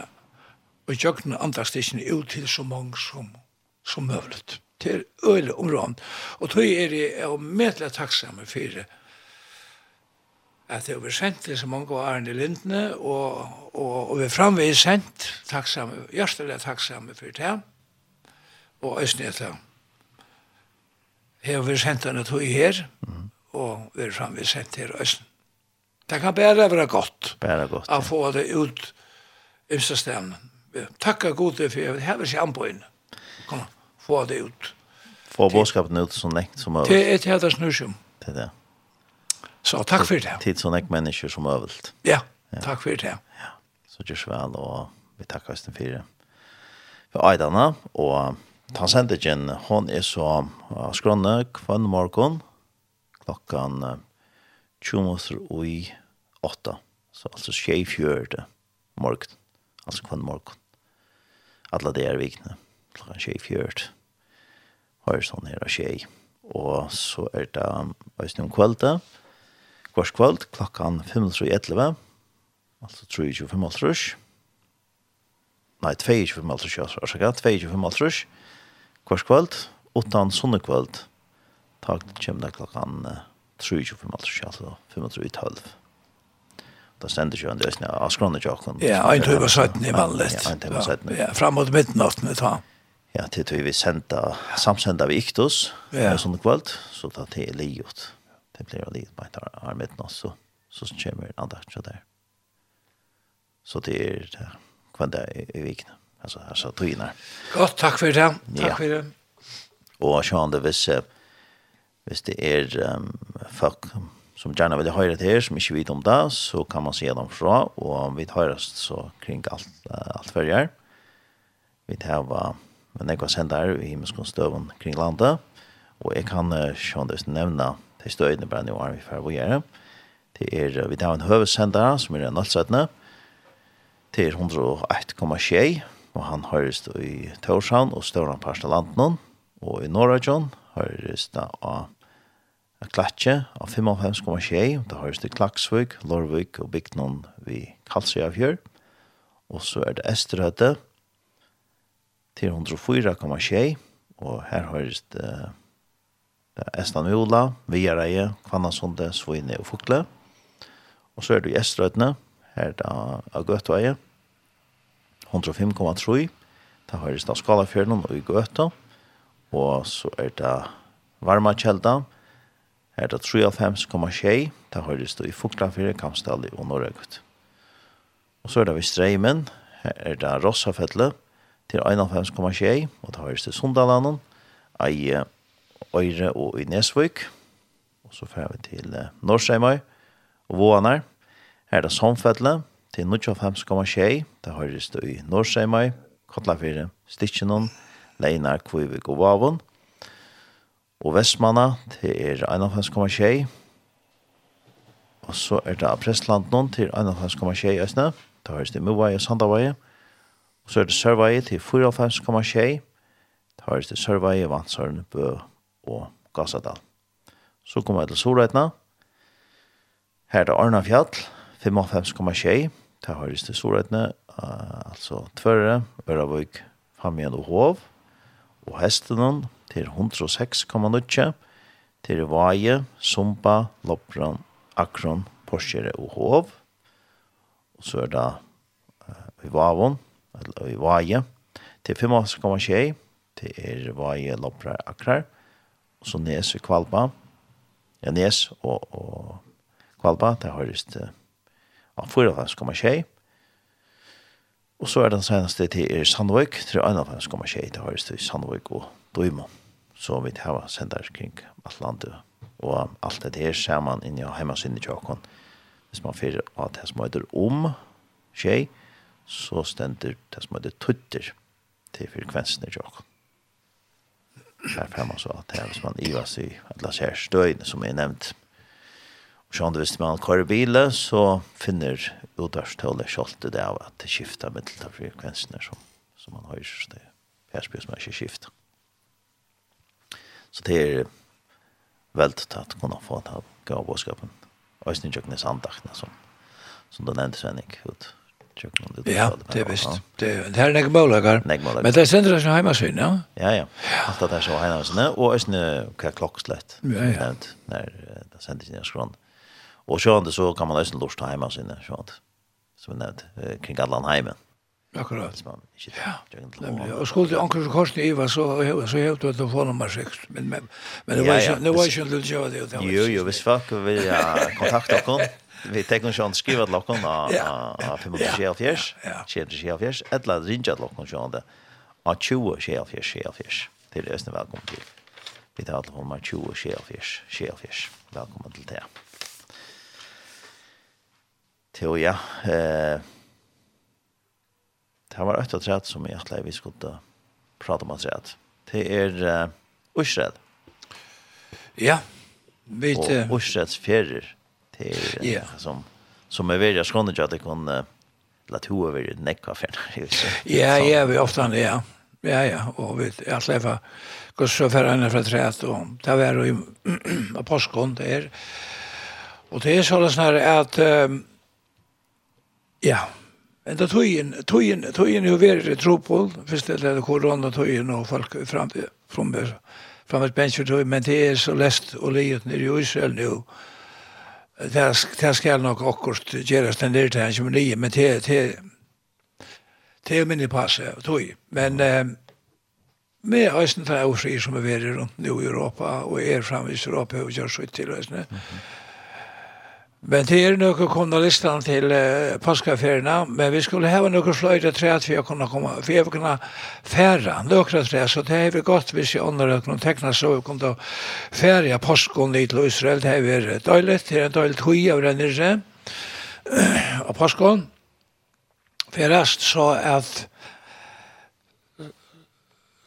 og jøkken andagstisjen ut til så mange som, som møvlet. Det er øyelig områden. Og tog er jeg er medelig takksomme for at det var sendt til så mange av Arne Lindene, og, og, og vi er framvegis sendt takksamme, hjertelig takksamme for det. Og Østene etter har vi sendt henne tog her, og vi er framvegis sendt til Østene. Det kan bare være godt, bare godt ja. å få det ut i stedene takka gode for jeg har sig på in. Kom få det ut. Få boskapen ut så länge som möjligt. Det är ett jävla snusum. Det är det. Så takk for det. Tid så länge människor som möjligt. Ja, takk for det. Ja. Så görs vel, og vi tackar oss den fyra. För Aidana och Tansendigen, hon er så skrånne kvann morgon klockan 20 minutter i 8. Så alltså 24 morgen. Altså kvann morgen alla det är vikna. Klockan tjej fjört. Har sån här tjej. Och så är det just nu kvällte. Kvars kvällt klockan 5.11. Alltså 3.25 jag 5.30. Nej, 2.25 alltså. Orsaka, 2.25 alltså. Kvars kvällt utan sånne kvällt. Tag kommer det klockan 3.25 alltså. 5.12 det ständer ju ändå snä av skrona jocken. Ja, inte var sätten i vanligt. Ja, inte över sätten. Ja, fram mot midnatt med ta. Ja, til tog vi senda samsenda vi Iktos ja. sån kväll så ta till liot. Det blir liot på ett arm midnatt så så kommer en andakt så der. Så det er det kvanda i veckan. Alltså alltså trynar. Gott, tack för det. Tack för det. Och jag kände visst visst det är um, folk som gärna vill höra det här som inte vet om det så kan man se dem fra och om vi oss så kring allt, allt följer. Vi tar vad men jag sänder i himmelskonstöven kring landet och jag kan uh, sjöndes nämna till stöjden bara nu har vi for å gjøre. Det är vi tar en hövsändare som er en allsättne til 101,6 og han høres i Torshavn og Støvland Parstalanten og i Norrajon høres det av av Klatje av 55,6, det høres til Klaksvøk, Lorvøk og Bygnon vi Kalsøy av Og så er det Esterhøtte til 104,6, og her høres det Det er Estan Viola, Viareie, Kvannasonde, Svine og Fokle. Og så er det i Estrøytene, her er av Gøtveie, 105,3. Det høres da Skalafjørnen og i Gøtta. Og så er det Varma Kjelda, Her er det 3,5,6, da høres det i Fuglafire, Kamstalli og Norrøgut. Og så er det ved Streimen, her er det Rossafettle, til 1,5,6, og da høres det Sundalanden, Eie, Øyre og i Nesvøk. Og så fer vi til Norrseimøy og Våanar. Her er det Somfettle, til 95,6, da høres det i Norrseimøy, Kotlafire, Stitchenon, Leinar, Kvivik og Vavon og Vestmanna, til er 1,5,6. Og så er det Prestland noen til 1,5,6 østene. Da høres det Movai og Sandavai. Og så er det Sørvai til 54,6. Da høres det Sørvai, Vansøren, Bø og Gassadal. Så kommer jeg til Solreitna. Her er det Arnafjall, 5,5,6. Da høres det Solreitna, uh, altså Tvøre, Øravøk, Famien og Hov. Og Hestenon, til 106,9, til Vaje, Sumba, Lopran, Akron, Porsjere og Hov. Og så er det uh, i Vavon, eller i Vaje, til 5,6, til er Vaje, Lopran, Akrar, og så Nes i Kvalpa, ja, Nes og, og Kvalpa, det høres til uh, 4,6, Og så er den seneste til er Sandvøk, til en av hans kommer skje til høyeste i Sandvøk og Døymo, Så vi har sendt her kring Atlantet. Og alt det her ser man inne i hjemmesynne tjokken. Hvis man fyrer at det som heter om skje, så stender det som heter tutter til frekvensen i tjåkon. Her får man så at det er hvis man ivas i alle særstøyene som er nevnt. Sjån hvis man kører bilen, så finner utdørstålet kjoltet det av at det skifter med til frekvensene som, som man har Så det er spørsmål som er ikke skifter. Så det er veldig tatt kunne få ta gav bådskapen. Og jeg Øystein Kjøknes andakene som, som du nevnte Svenning ut. Ja, det er visst. Det, det er nek målager. Men det er sender oss heimasyn, ja? Ja, ja. Alt det er så heimasyn, og jeg synes hva klokkslett. Ja, ja. Når det sender oss heimasyn, Og så så kan man nästan lust hjemme sina sånt. Som jag nämnde kring alla hemmen. Akkurat. Som man ikke, ja. Och skulle anker så kosta i var så så helt att få nummer 6. Men men men det var ikke, det var ikke en lille jag det. Jo jo, hvis folk vil ja, kontakte dere, Vi tar en chans til till kon a a 574. Shit shit Eller ringa till kon så där. A 20 shit shit Til ösna velkommen til. Vi tar alla honom 20 shit shit Velkommen til det. Til ja, eh, det var et og som jeg tror vi skulle prate om at rett. Det er uh, Øsred. Ja, vi til... Og Øsreds ferier. Det ja. yeah. som, som er veldig skåndet at det kan... Uh, la to over i nekka fjern. Ja, ja, vi ofte han, ja. Ja, ja, og vi, jeg slipper henne fra træet, og det var jo i påskånd det er. Og det er sånn at um, Ja, men da tøyen, tøyen, tøyen er jo veldig Tropol først det er koronatøyen og folk frommer, frommer bensjertøy, men det er så lest og livet nere i Israel nu. det det skal nok akkurat gjøres den der til 29, men det det det er minne passe, tøy. Men eh, med høysen til Ausri som er veri rundt nå i Europa, og er framvis i Europa og gjør sitt til høysene, mm -hmm. Men det er noen kommunalistene til uh, påskaferiene, men vi skulle ha noen fløyde tre at vi har kunnet komme, for jeg kunne fære noen tre, så det er vi godt hvis jeg ånder noen tekna så vi kunne fære påsken i til Israel, det er vi døylig, det er en døylig tøy av den nirse, og påsken, færest så at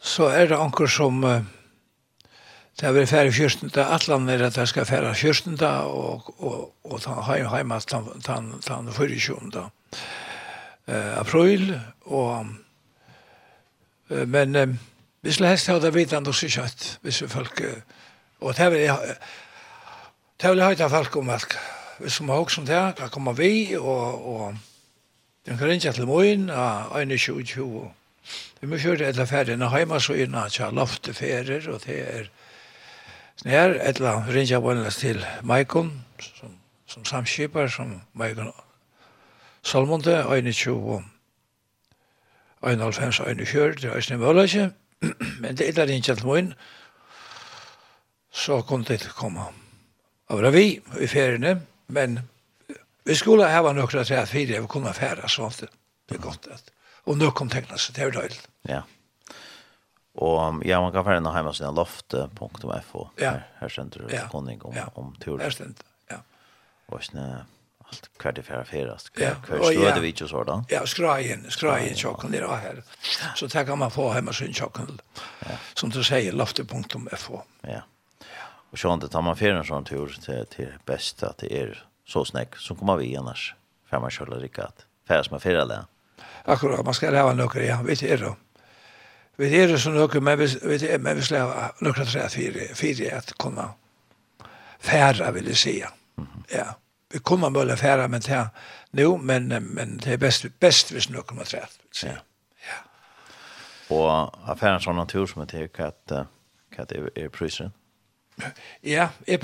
så er det anker som uh, Det har vært færre kjørstunda, atlan er at det skal færre kjørstunda, og, og, og ta heim heim at han, han, han fyrir kjunda. Uh, april, og uh, men uh, vi skulle helst ha det vidan også kjøtt, hvis vi folk, uh, og det vil jeg, det vil jeg høyta folk om alt, hvis vi har også om det, kan komme vi, og, og den kan rinja til moin, og 21, 20, Vi må kjøre etter ferien og heima så innan tja lofteferer, og det er Sen her ett land rinja vanlas till Maikon som som samskipar som Maikon Salmonte 21 chuvo. Ein alfens 21, skjørt, det er ikke mulig, men det er ikke alt min. Så kom det komme. Og det vi i feriene, men vi skulle ha noen til at vi kunne fære sånt. Det er godt. Og nå kom tekna seg, det er døylig. Ja. Och ja, man kan färna hemma sina loft.fo. Ja. Här, här sänder du ja. konning om, ja. om tur. Här sänder ja. Och snä, allt kvar det färra färast. Ja. Kvar stöder vi inte sådant. Ja, skrajen, skrajen tjocken det här. Så det kan man få hemma sin tjocken. Ja. Som du säger, loft.fo. Ja. Och så inte tar man färra en sån tur till, till bästa det er så snäck som kommer vi annars. Färma kjöllar rikat. Färras med färra län. Akkurat, man ska lära några, ja, vi till er då. Vi er det som noe, men vi, vi, men vi slår noe tre at fire, fire at kunne fære, vil jeg si. Ja. Vi kommer mulig fære, men det nu, men, men det er best, best hvis noe kommer tre. Ja. ja. Og affæren sånn natur som er til hva er, er prisen. Ja, jeg,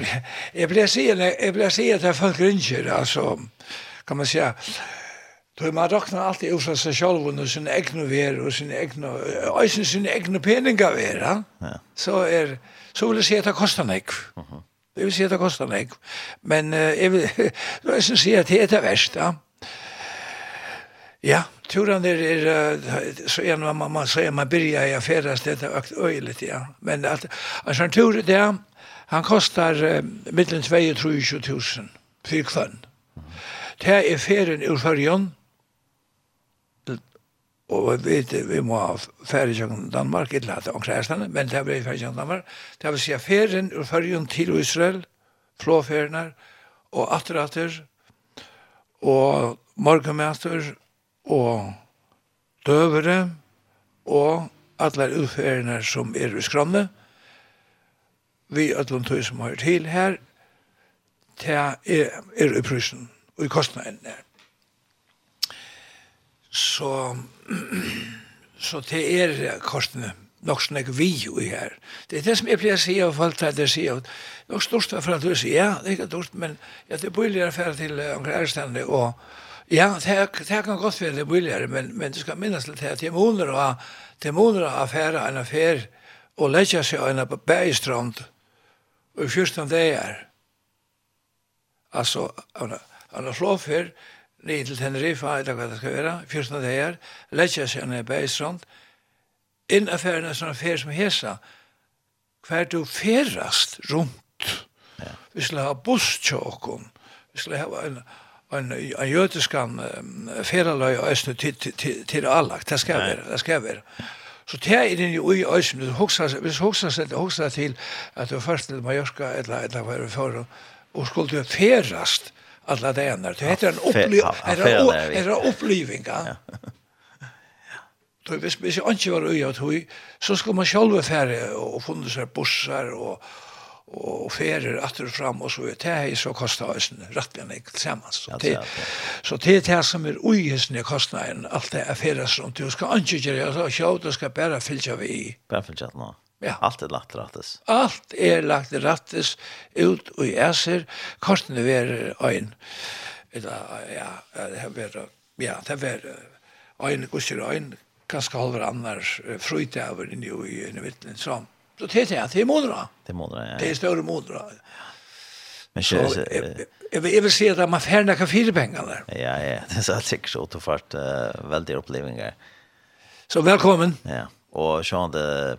jeg ble sier, jeg blir sier til folk ringer, altså, kan man säga, Då man råknar alltid ut av seg selv og sin egne ver og sin egne, og sin sin egne peninga ver, ja. så, er, så vil jeg si at det kostar nek. Uh -huh. Jeg vil si at det kostar nek. Men uh, jeg vil, jeg vil si at det er det verst, ja. Ja, turen er, er så en man, man säger man börjar i affärast det är öjligt, ja. Men att, att en tur det han kostar eh, mellan 2 och 3 000 för kvann. Det är färden ur färjan, Og vi vet, vi må ha færre til Danmark, ikke lade omkring men det ble færre til Danmark. Det vil si at ferien ur færgen til Israel, flåferiene, og aterater, og morgenmæter, og døvere, og alle utferiene som er i skranne. Vi ødlom tog som har til her, det er, er i prysen, og i kostnaden der. Så så det er kostene nok sånn vi jo i her. Det er det som jeg pleier å si av folk til det jeg sier, det er stort for at du sier, ja, det er ikke stort, men ja, det er billigere for til uh, omkring Erstande, og ja, det, er, det kan godt være det er billigere, men, men du skal minnes til at det er måneder og det er måneder å affære en affær og legge seg en bergstrand og 14 dager. Altså, han har slått ned til Tenerife, eller hva det skal være, 14 dager, letja seg ned på Eistrand, inn affæren er sånn affær som hesa, hver du ferast rundt. Ja. Vi skulle ha busstjåkon, vi skulle ha en, en, en jødeskan um, feraløy og æsne til, til, til, til allagt, det skal være, det skal være. Så det er inni i æsne, hvis hoksa seg, hoksa til at du først til Mallorca, eller, eller hva er det for, og skulle du ferast, alla det ena. Det heter en upplevelse. Det är upplevelse. Då visst visst inte var öja jag så ska man själva färre och funda sig bussar och och färer åter fram och så det här så kostar ösen rättligen tillsammans så det så det här som är ojesne kostnaden allt det är färdas som du ska inte göra så show du ska bara fylla vi bara fylla nå Ja. Allt är lagt rättes. Allt är lagt rättes ut och i äser. kostnaden är ver ein. ja, det här ver ja, det ver ein kusir ein kanske halver annars fröjt över i nu i nu så. Så det är det är modra. Det är modra. Ja. Det är större modra. Men så jag vill se att man färna kan fyra pengar där. Ja, ja, det är säkert så att fart väldigt upplevelser. Så välkommen. Ja, och så det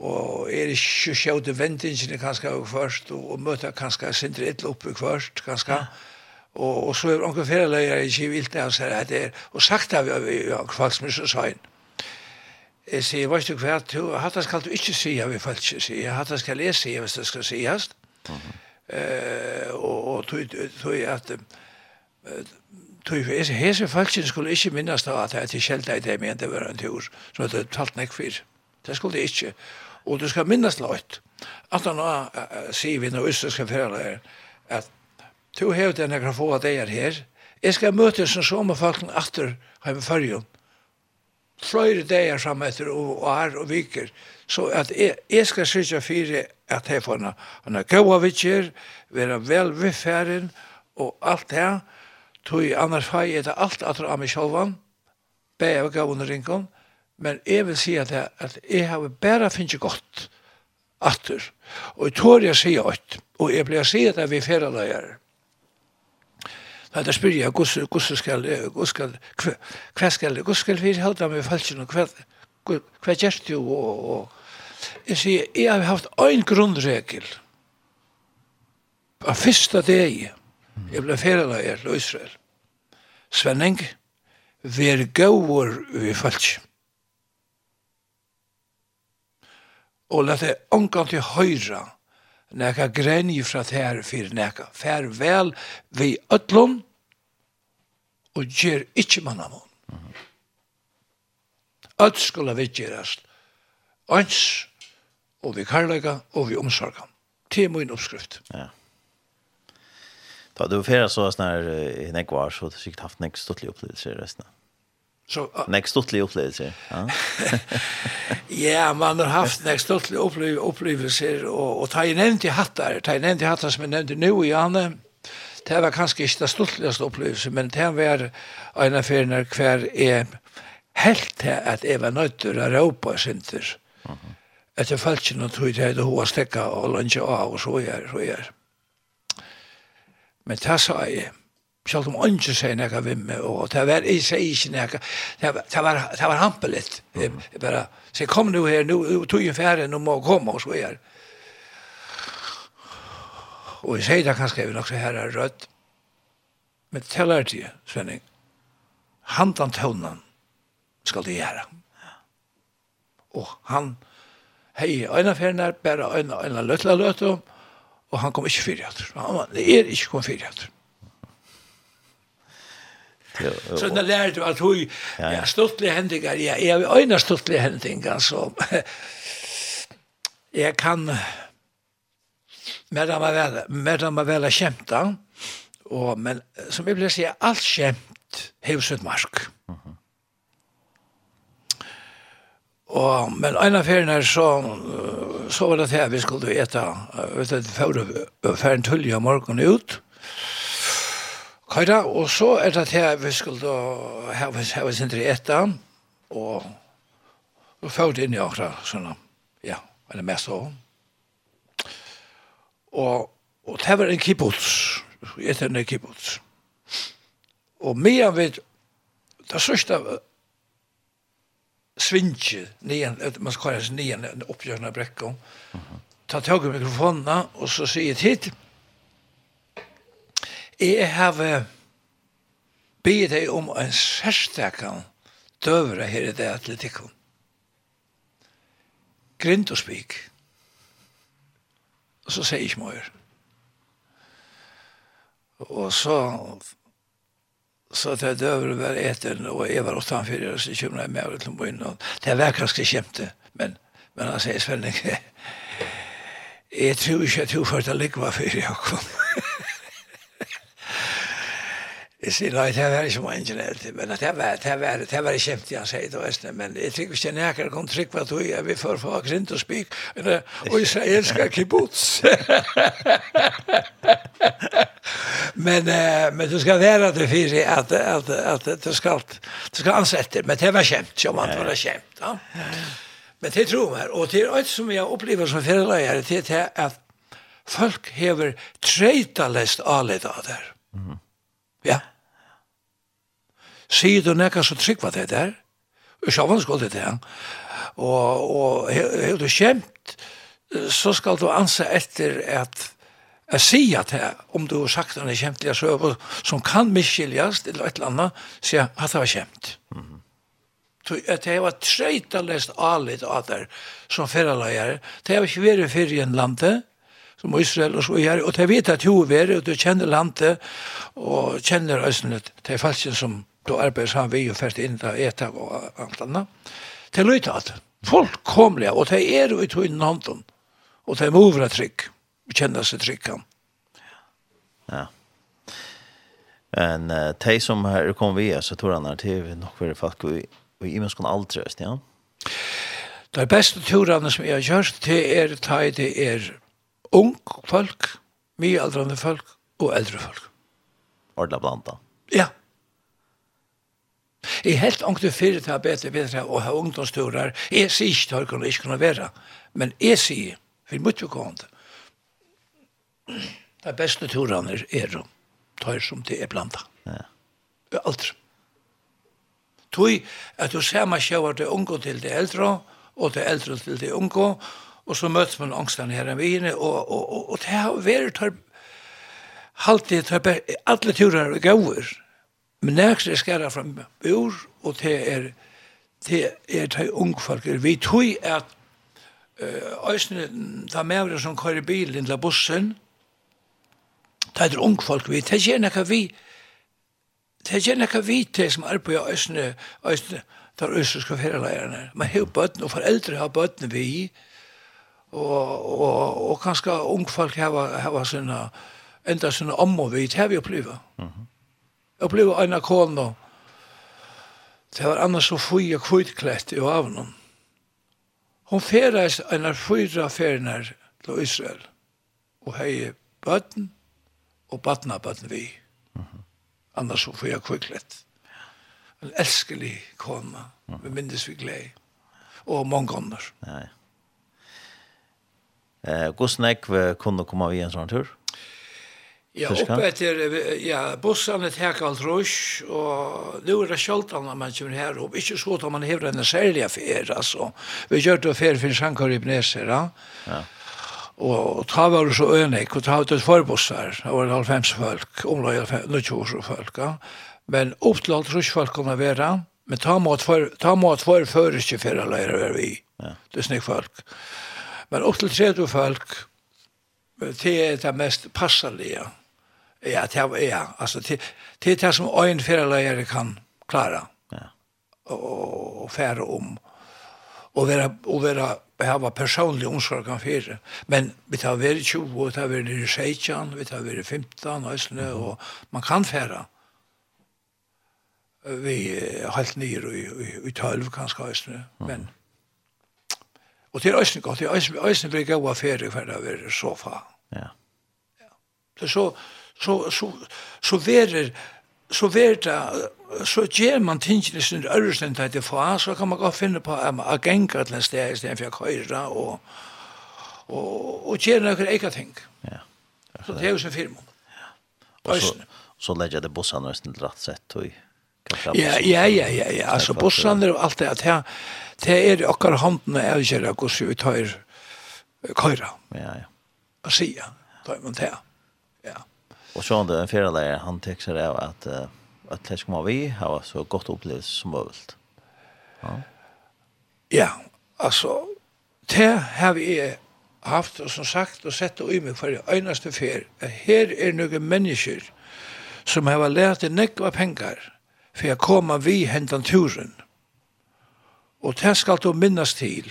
og er ikke sjøvd i vendingene kanskje først, og, og møte kanskje sindre et oppe først, kanskje. Ja. Og, og så er onker ferdeløyer ikke vilt det, han sier at det er, og sagt av vi har kvalsmus sa søgn. Jeg sier, hva er det hva, du, hatt det skal du ikke si, vi falt ikke si, hatt det skal jeg si, hvis det skal sies. Mm -hmm. uh, og, og tog at, tog jeg, hese, hese falskjen skulle ikke minnes da at jeg til kjeldet i det, men det var en tur, som hadde talt nekk for. Det skulle jeg ikke. Og du skal minnes løyt, at han har sier vi når østerske foreldre at du har den jeg kan få at jeg er her, jeg skal møte som som folken atter hjemme førjen, fløyre dager fram etter og, og her og viker, så at jeg, jeg skal sykja fire at jeg får en henne gåa vitjer, være vel viffæren og alt det, tog annars fag etter alt atter av meg sjølvan, be av gåa under ringkong, Men jeg vil si at jeg, at jeg har bare finnet godt atter. Og jeg tror jeg sier alt. Og jeg blir sier at vi ferdeløyer. Nei, da spyr jeg, hvordan skal jeg, hvordan skal jeg, hva skal jeg, hvordan skal vi holde med falskene, hva, hva gjør du, og, og, jeg sier, jeg har haft en grunnregel, av første dag, jeg ble ferdeløyer til Israel, Svenning, vær gåvor vi falskene og lette jeg omgang til høyre nekka grenj fra tær fyrir nekka. Fær vel vi ötlun og gjer ikkje mannamon. Mm -hmm. Öll skulle vi gjerast ans og vi karlaga og vi omsorga. Det er min oppskrift. Ja. Da du fyrir så snar i nekvar så har du sikkert haft nek stortlig opplevelse i resten av. Så, uh, Nek stortlig opplevelse. Ja, ja man har haft nek stortlig opplev opplevelser, og, og ta i nevnt i hattar, ta i nevnt i hattar som jeg nevnte nu i Anne, det var kanskje ikke det stortligste opplevelse, men det var en av feriene hver er helt til at jeg var nødt til å råpe sinter. Mm -hmm. Etter falskene tog jeg til hva stekka og lønge av, og så gjør, så gjør. Men det sa jeg, Sjálv om ønsker seg nekka vimme, og det var jeg sier ikke nekka, det var, det var hampeligt. Jeg bare, så kom nu her, nu tog jeg færre, nu må jeg komme, og så er. Og jeg sier det kanskje, jeg vil nok så her er rødt, men til er det, Svenning, handan tøvnen skal det gjøre. Og han, hei, øyne øyna er bare øyne, øyne løtla løtla, og han kom ikke fyrir hatt. Han er ikke kom fyrir hatt. Så när lärde du att hun, ja, stortlige händingar, ja, jag har øyne stortlige händingar så jag kan, medan man väl, medan man väl kämta, och, men som jag vill säga, allt kämpt hevs sitt mark. Mm -hmm. Og, men en av feriene så, så var det til at vi skulle äta, vet du, før ferien tullet om morgenen ut, Køyra, og så er det til vi skulle da ha vi hava sindri etta, og vi fyrir inn i okra, sånn, ja, eller mest av. Og, og det var en kibbutz, etter en kibbutz. Og medan vi, det sørste svinje, nian, man skal kalla sig nian, oppgjørna brekka, ta tag i mikrofonene, og så sier jeg tid, Jeg har bygget deg om en særstakan døvra her i det atletikken. Grind og spik. Og så sier jeg ikke mer. Og så så det døvre var etter, og jeg var åttan fyrir, og så kjumra jeg med over til byen, og det var kanskje kjemte, men, men han sier Svenning, jeg tror ikke at du får ta likva fyrir jeg kom. Jeg sier, nei, det var ikke mange generelt, men det var, det var, det var kjempe, han sier det, vesten, men jeg tror ikke nekker kom trygg på at vi, vi får få grint og spik, og israelska kibbutz. men, uh, men du skal være til fyri at, at, at, at du skal, du skal ansette, men det var kjempe, som han var kjempe, ja. Men det tror jeg, og det er alt som jeg opplever som fyrirleier, det er at folk hever treitalest alet av det. Mm Ja. Sier du nekka så trygg hva det der? Og sjåvann skal det det. Og, og er du kjemt, så skal du anse etter at jeg sier at jeg, om du har sagt en kjemtlig søve som kan miskyljas til et eller annet, sier at det var kjemt. Mm -hmm. Så at jeg var treit lest alit av der som ferraløyere. Det var ikke vært fyrir i en landet, som Israel og så gjør, og de vet at jo er og de kjenner landet, og kjenner øsene til falsken som du arbeider sammen vi og først inn til etter og alt annet. De lytter at folk kommer, og de er jo i tog innen hånden, og de må være trygg, og kjenner seg trygg. Ja. Men uh, de som her kom vi, så tror han at det er nok for folk i, i imenskene aldrøst, ja? Det beste turene som jeg har kjørt, det er det er ung folk, mye aldrande folk og eldre folk. Ordla blanda. Ja. Jeg er helt ångte fyrir til å bete bedre og ha ungdomsturer. Jeg sier ikke til å kunne ikke kunne være, men jeg sier, for mye kommende, de beste turene er å ta som det er blanda. Ja. Alt. Tui, at du ser meg sjøver til unge til det eldre, og til eldre til det unge, og Og så møtes man angstene her i Vine, og, og, og, og det har vært tar, alltid tar, alle turer og gaver. Men nærkst er skæra fra bur, og det er det er de unge folk. Vi tog at Øysene, da med som kører bilen til bussen, det er unge folk vi, det er gjerne vi, det er gjerne vi til som arbeider Øysene, Øysene, det er Øysene skal være lærerne. Man har bøtten, og foreldre har bøtten vi, og og, og, og kanskje ungfolk har sine, enda sine om og vidt, har vi opplevd. Mhm. -hmm. Opplevd en av kålen, det var annars så fri og kvittklett i avnen. Hon feres en av fyra ferner til Israel, og hei bøtten og bøtten av bøtten vi. Mm -hmm. Annars så fri og kvittklett. En elskelig kålen, vi minnes vi glede, og mange ånder. Ja, ja. Eh, Gosnek vi kunde komma vi en sån tur? Ja, uppe etter, ja, bussene tek alt rush, og nu er det kjoltan når man kommer her opp. Ikke så at man hever en særlig affær, altså. Vi gjør det affær for Sankar sjankar i Bneser, ja. ja. Og ta var det så øynek, og ta var det forbosser, det var halvfems folk, omlag halvfems folk, ja. Men opp til alt rush folk kunne være, men ta mått for, ta mått for for ikke for alle er vi. Ja. Det er snakk folk. Men upp til 30 folk, det er det mest passalige. Ja, det er, ja, altså, det, det er det som øyn ferieleier kan klara. Ja. Og, og fære om. Og være, og være hava personlig omsorg kan fyrir. Men vi tar veri 20, vi tar veri 16, vi tar veri 15, æsne, og man kan fære. Vi er helt nyr i, i, i 12 kanskje æsne, men... Mm Og det er også godt, det er også, også blir gode ferie for det å er sofa. Ja. ja. Det er Så, så, så, så verer, så verer det, så gjør man tingene sin øresen til det fra, så kan man godt finne på at man å genka til en sted i stedet for å køyre og, og, og gjør noen eget ting. Ja. Så det er jo sin firma. Ja. Og så, så legger det bussene nesten til rett sett, og Ja, ja, ja, ja, ja. Altså, bussene er alt det, at her, det er akkar handen med avgjera hvordan vi tar køyre. Ja, ja. Og sier, tar man det. Ja. Og så det en fjerdeleir, han tek seg av at uh, at det skal vi ha så godt opplevelse som mulig. Ja. ja, altså, det har vi haft, og som sagt, og sett og i meg for det øyneste fer, at her er noen mennesker som har lært nekva pengar for å komme vi hentan turen. Og det skal du minnes til,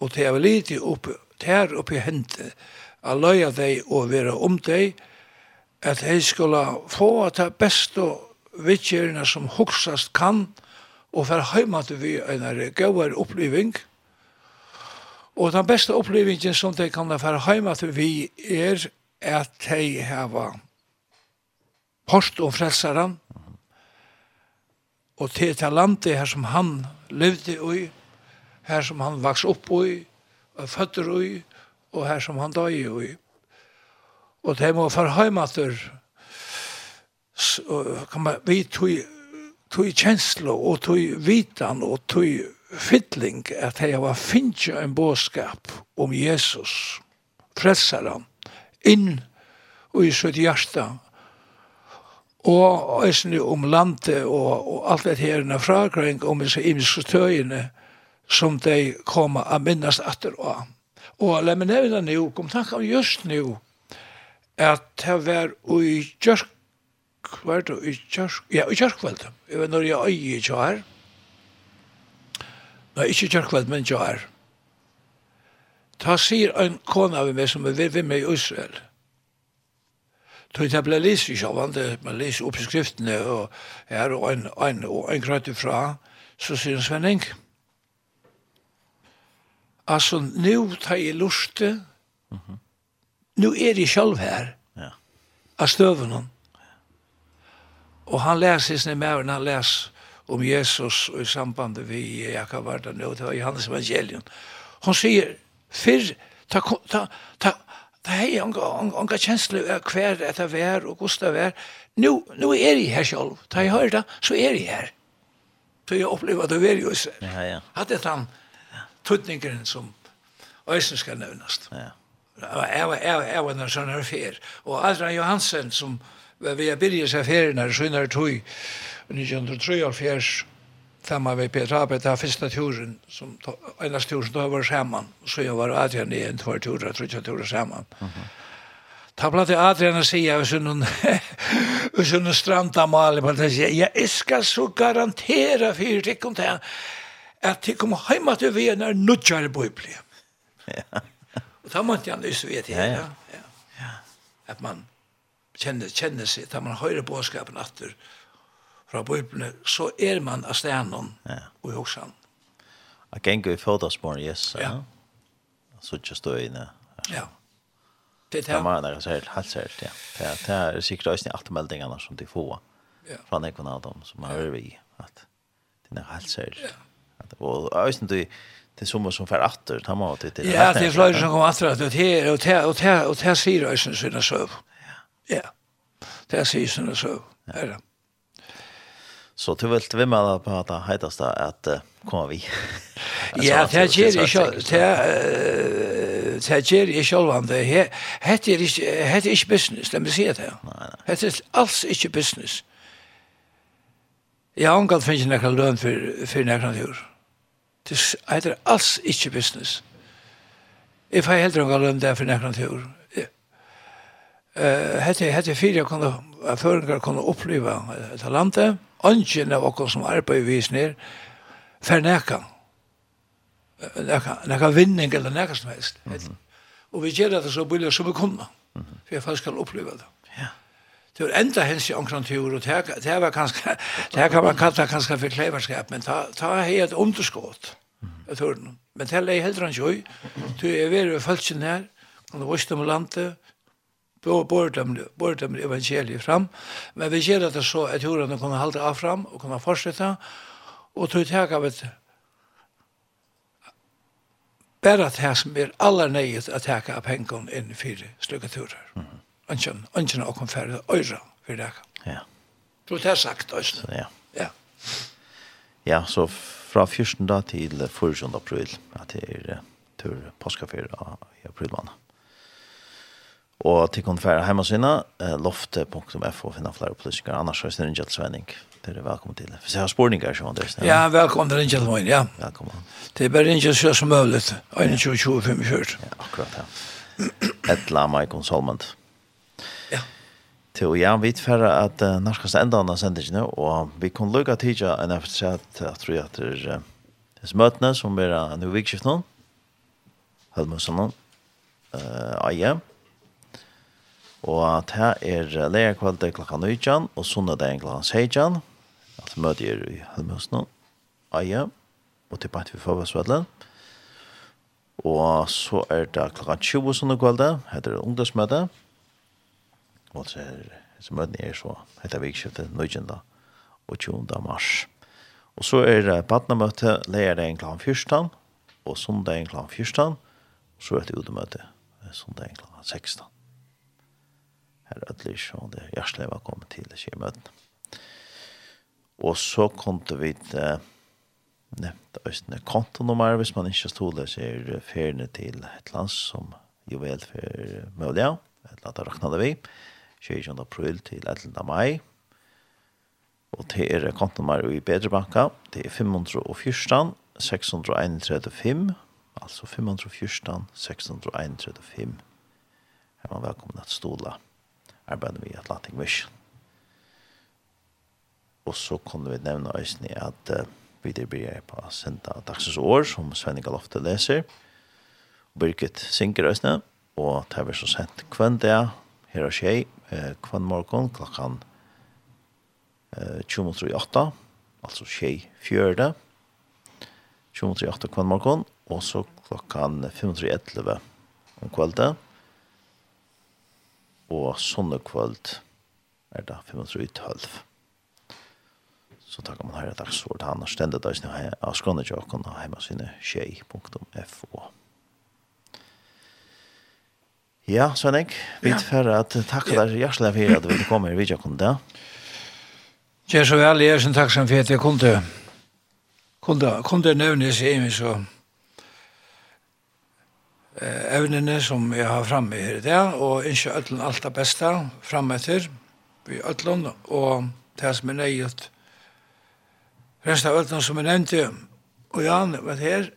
og det er lite opp, der oppe i hendet, a løya deg og være om deg, at jeg skulle få at det beste vittgjørende som hoksast kan, og for heima til vi en gauar oppliving. Og den beste opplivingen som de kan for heima til vi er at de hava post om frelsaren, og til til landet her som han levde i, her som han vaks opp i, og føtter i, og her som han døg i. Og det må for heimater, kan man, vi tog, tog kjenslo, og tog vitan, og tog fiddling, at jeg var finnkja en båskap om Jesus, frelsaren, inn og i sitt hjärta, og eisne om landet og, og alt det her en fragring om disse imiske tøyene som de koma a minnast atter og Og la meg nevna nu, kom tanka om just nu, at det var i kjørk, var det i kjørk, ja, i kjørkveld, jeg vet når jeg øy i kjør, nei, ikke kjørkveld, men kjør, ta sier en kona vi meg som er ved meg i Israel, Tog jeg ble lyst i sjåvan, man lise opp i skriftene, og her og en, en, og en grøyt ifra, så sier han Svenning, altså, nå tar jeg luste, mm -hmm. nå er jeg sjálf her, ja. av støvene. Og han leser sin mæren, han leser om Jesus og i samband vi Jakob Vardan, og det var Johannes Evangelion. Hon sier, fyrr, ta, ta, ta, det hei unga kjensle av hver etter det og hvordan det var. Nu, nu er jeg her selv. Da jeg hører det, så er jeg her. Så jeg opplever at det er jo selv. Ja, ja. Hadde den tøtningeren som Øysen skal nevnes. Ja. Jeg var, jeg var, jeg var en sånn her fer. Og Adrian Johansen som vi har byrget seg ferien her, så er det tog, 1903 og samma med Peter Haber, det var första turen, som enas turen då var samman. Så jag var Adrian i en två turer, tror jag turer samman. Ta platt i Adrian och säga hvis hun hur sån stranda mal på det sier, jeg skal så garantera for det om det, at det kommer hem att vi är när nudgar bibeln. Ja. Och då måste jag nyss veta ja. Ja. At man kjenner, kjenner seg, da man hører på skapen åter fra bøyblene, så er man av stenen ja. og i hosan. Jeg ganger i fødagsmålen, yes. Ja. ja. Så ikke stå inne. Ja. Det er det. Det er helt helt sært, ja. Det er sikkert også i altermeldingene som de får ja. fra nekvann av dem som har vært i. At det er helt sært. Og også du det som som för åter ta mat till Ja, det är flöjt som kommer åter att det här och det och det och här syr ösen sina söv. Ja. Ja. Det syr sina söv. Ja. Så du vill vi med på att hetas det att komma vi. Ja, det ger ikke det det ger ju själva det her. Hette er ikke, hette er ich business, det vill si det. Nej, Hette er alls ikke business. Jeg har inte funnit några lön for för några år. Det er alls ikke business. If I held on løn där för några år hette hette fyra kunde förringar kunde uppleva det landet. Ungen av oss som arbetar i visner förneka. Neka, neka vinning eller neka som helst. Mm -hmm. Og vi gjør det så billig som vi kunne. Mm -hmm. For jeg faktisk kan oppleve det. Ja. Det var enda hens i omkring tur, og det var kanskje, det kan man kalla kanskje for kleverskap, men ta det er et underskått. Jeg tror Men det er heller ikke høy. Du er ved i følelsen her, og du viste om landet, bor dem evangeliet fram. Men vi ser at det så at jordene kunne halda av fram og kunne fortsette. Og tog tak av et bare det som er aller nøyet at teg av pengene inn i fire slukkaturer. Mm -hmm. Ønsken, ønsken å komme ferdig øyre for det. Ja. Så det er sagt også. Ja. Ja. Ja, så fra 14. til 14. april at det er tur påskafer i april måned. Og til kun fære heimasyna, lofte.fo finna flere opplysninger, annars er det Ringel Svenning. Det er velkommen til. Hvis jeg har spårninger, så var. Ja, velkommen til Ringel Svenning, ja. Velkommen. Det er bare Ringel Svenning som mulig, 21-25 Ja, akkurat, ja. Etla Maikon Solmand. Ja. Til ja, vi fære at uh, norskast enda anna sendingene, og vi kan lukka tidja enn efter seg at jeg tror at det er disse møtene som er nu vikskift nå, Helmusen nå, uh, Aie, Og det er lærkvalget klokka 19, og sundag klokka 16. Alt møte er i Helmøsene, Aja, og til Bant vi Føvesvedlen. Og så er det klokka 20 sundag kvalget, heter det ungdomsmøte. Og så er så møtene er så heter vikskiftet 19. og 20. mars. Og så er det badnemøte, leier det en klokka 14, og sondag sundagen klokka 14, og så er det utemøte sondag sundagen klokka 16 her ødelig, og det er hjertelig velkommen til det skjer møten. Og så kom det vidt nevnt østene kontonummer, hvis man ikke stod det, så er feriene til et land som jo vel for mulig, et land der raknade vi, 20. april til 11. mai, og det er kontonummer i Bedrebanka, det er 514, 631, altså 514, 631, Her man velkommen til stola arbeider vi Atlantic Vision. Og så kunne vi nevne Øysene at uh, vi der blir på Senta Dagsens år, som Svenning Galofte leser. Birgit synker Øysene, og det er så sent kvendt det, her og skjei, eh, kvendt morgen klokken eh, 20.38, altså skjei fjørde, 20.38 kvendt morgen, og så klokken 5.11 om kveldet, og sånne kvöld er det 512. Så tackar man här ett dagsord. Han har ständigt där sina av skånetjöken och hemma sina tjej.fo. Ja, Svennik, vi er ferdig at takk deg hjertelig for at du ville komme i videokunde. Kjær så vel, jeg er som takksam for at jeg kunne, kunne, kunne nevne seg i meg så evnene som jeg har framme her i dag, og ikke ødelen alt det beste framme etter, vi ødelen, og det som er nøyet, resten av ødelen som jeg nevnte, og Jan, vet her,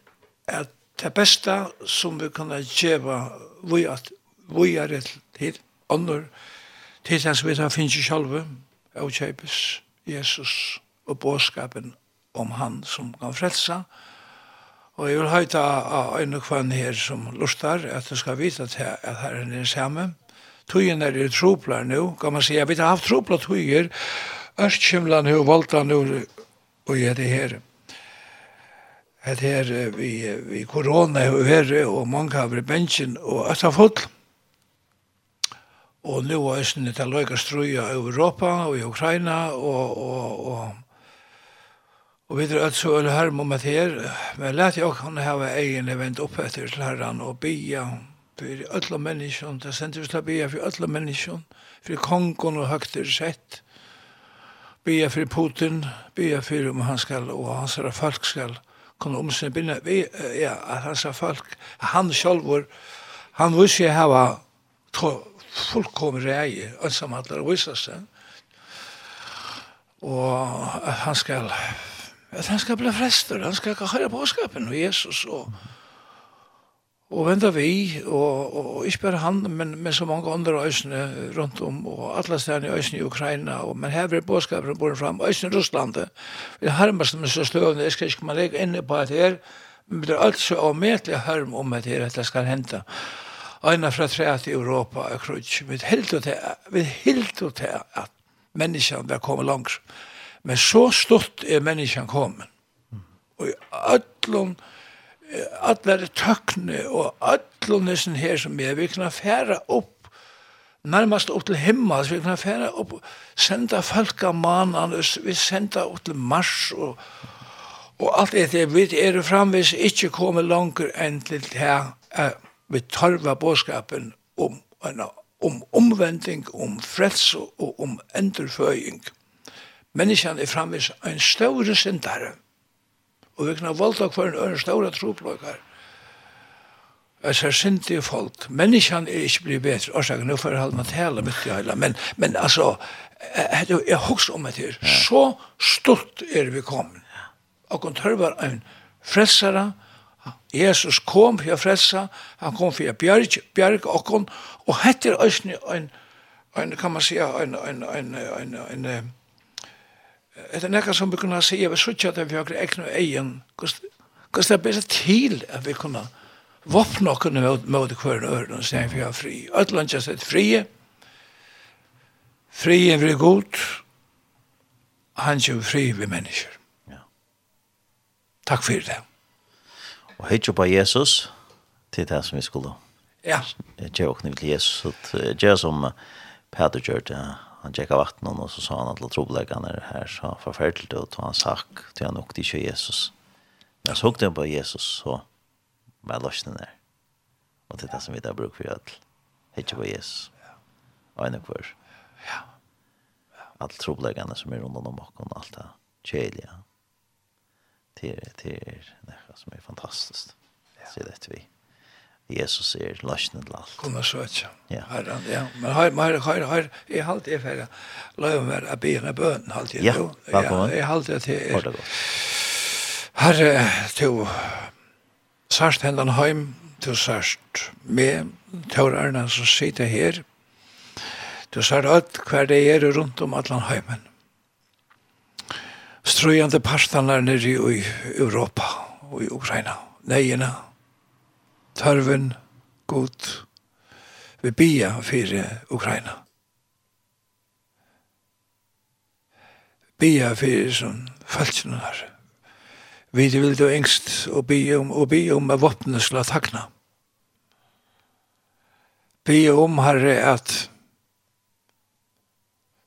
at det beste som vi kan gjøre, vi at vi er rett til, ånder, til det som vi tar finnes selv, og kjøpes Jesus og båskapen om han som kan frelse, og Og jeg vil høyta av øyne kvann her som lustar, at du skal vite at her er det samme. Tøyen er det troplar nu, kan man si, jeg vet har haft troplar tøyer, Østkimlan og nu, og jeg det her. Et her vi, vi korona og her, og mange har vært bensjen og østafotl. Og nu er det til løyga struja i Europa og i Ukraina og, og, og Og vi er så øl her om at her, men lærte jeg kan hava egen event opp etter til herren og bia for alle menneskene, det sender vi til å bia for alle menneskene, for kongen og høgter sett, bia for Putin, bia for om han skal, og hans folk skal kunne omsynne binda, vi, ja, at hans folk, han sjálfur, han viser jeg hava fullkommer rei, ønsamhandler, viser seg, og han skal at han skal bli frester, han skal ikke høre påskapen og Jesus og og venda vi, og, og, og ikke bare han, men, men så mange andre øsene rundt om, og alle stedene i øsene i Ukraina, og, men her blir påskapen borten fram, øsene i Russland vi harmast med så støvende jeg skal ikke man legge inne på at her, men det er alt så avmetelig harm om at her, at det skal hente. Øyna fra treet i Europa, er krutsk, vi hildo til, vi til at menneskene vil komme langt, Men så stort er menneskene kommet. Og i ødlån, alle er tøkne og öllum nissen her som er, vi kan fære opp, nærmast opp til himmels, vi kan fære opp, senda folk av manan, vi senda opp til mars og, og alt det vi er framvis ikke kommet langer enn til her, vi tørva bådskapen om, om omvending, om frelse og om endurføying. Mm. Menneskene er fremvis en større sintare. Og vi kan ha valgt av hver en større troplokkar. Jeg ser sintige folk. Menneskene er ikke blitt bedre. Årsaken, nå får jeg holde meg til mitt i hele. Men, men altså, jeg, jeg husker om det her. Så stort er vi kommet. Og hun tørver en frelsere. Jesus kom for å frelse. Han kom for å bjerg, bjerg og hun. Og hette er også en, en, kan man si, en, en, en, en, en, en Det er nekka som vi kunne si, jeg vil sutja det vi har egn og egen, hvordan det er bedre til at vi kunne våpne okkene mot hver og øren, og sier vi har fri. Øtland Øtlandja sett frie, er vi god, han kjøy fri vi mennesker. Ja. Takk for det. Og heit jo på Jesus, til det som vi skulle. Ja. Jeg gjør åkne til Jesus, jeg gjør som Peter gjør det, han tjekka vatten og så sa han att trobläggarna er her, så forferdelig og tog han sak till han åkte ikke Jesus. Men så åkte han på Jesus så med lösningen der. Og det er det som vi da bruker for att hitta på Jesus. Og en og kvar. Ja. Alt trobläggarna som er rundt om oss, og alt det kjelige. Det er det er noe som er fantastisk. Ja. Så det er vi. Jesus er løsnen til alt. Kunne og søtja. Ja. Herren, ja. Men her, her, her, her, jeg halte det for løven være av byen av bøn, halte jeg. Ja, velkommen. Ja, jeg halte det til er. Herre, du, sørst hendan heim, du sørst med tørrerne som sitter her. Du sørst alt hver det er rundt om atlan heimen. Strøyende parstene nere i Europa og i Ukraina. Neiene, tørven god vi bia fyrir Ukraina. Bia fyrir som falskene her. Vi vil du engst og bia om, og bia om at våpnet skal takna. Bia om herre at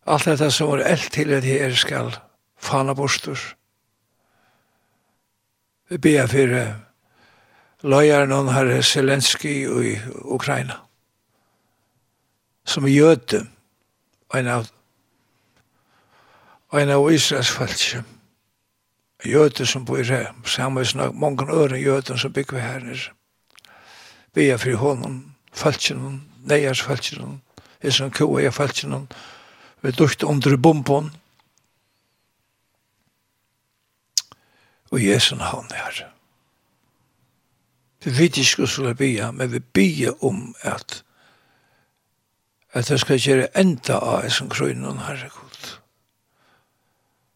alt dette som er eld til at her skal fana bostur. Vi bia fyrir løyeren hon herre Zelensky i Ukraina, som er jøte, en av, en av Israels falskje, jøte som bor her, samme som mange øre jøte som bygger her, vi er fri hånden, falskjen, neiers falskjen, er som kua er falskjen, vi dukte under bomben, og Jesu navn er herre. Vi vet ikke hva skulle bia, men vi bia om at at det skal gjøre enda av en som krøynen herre god.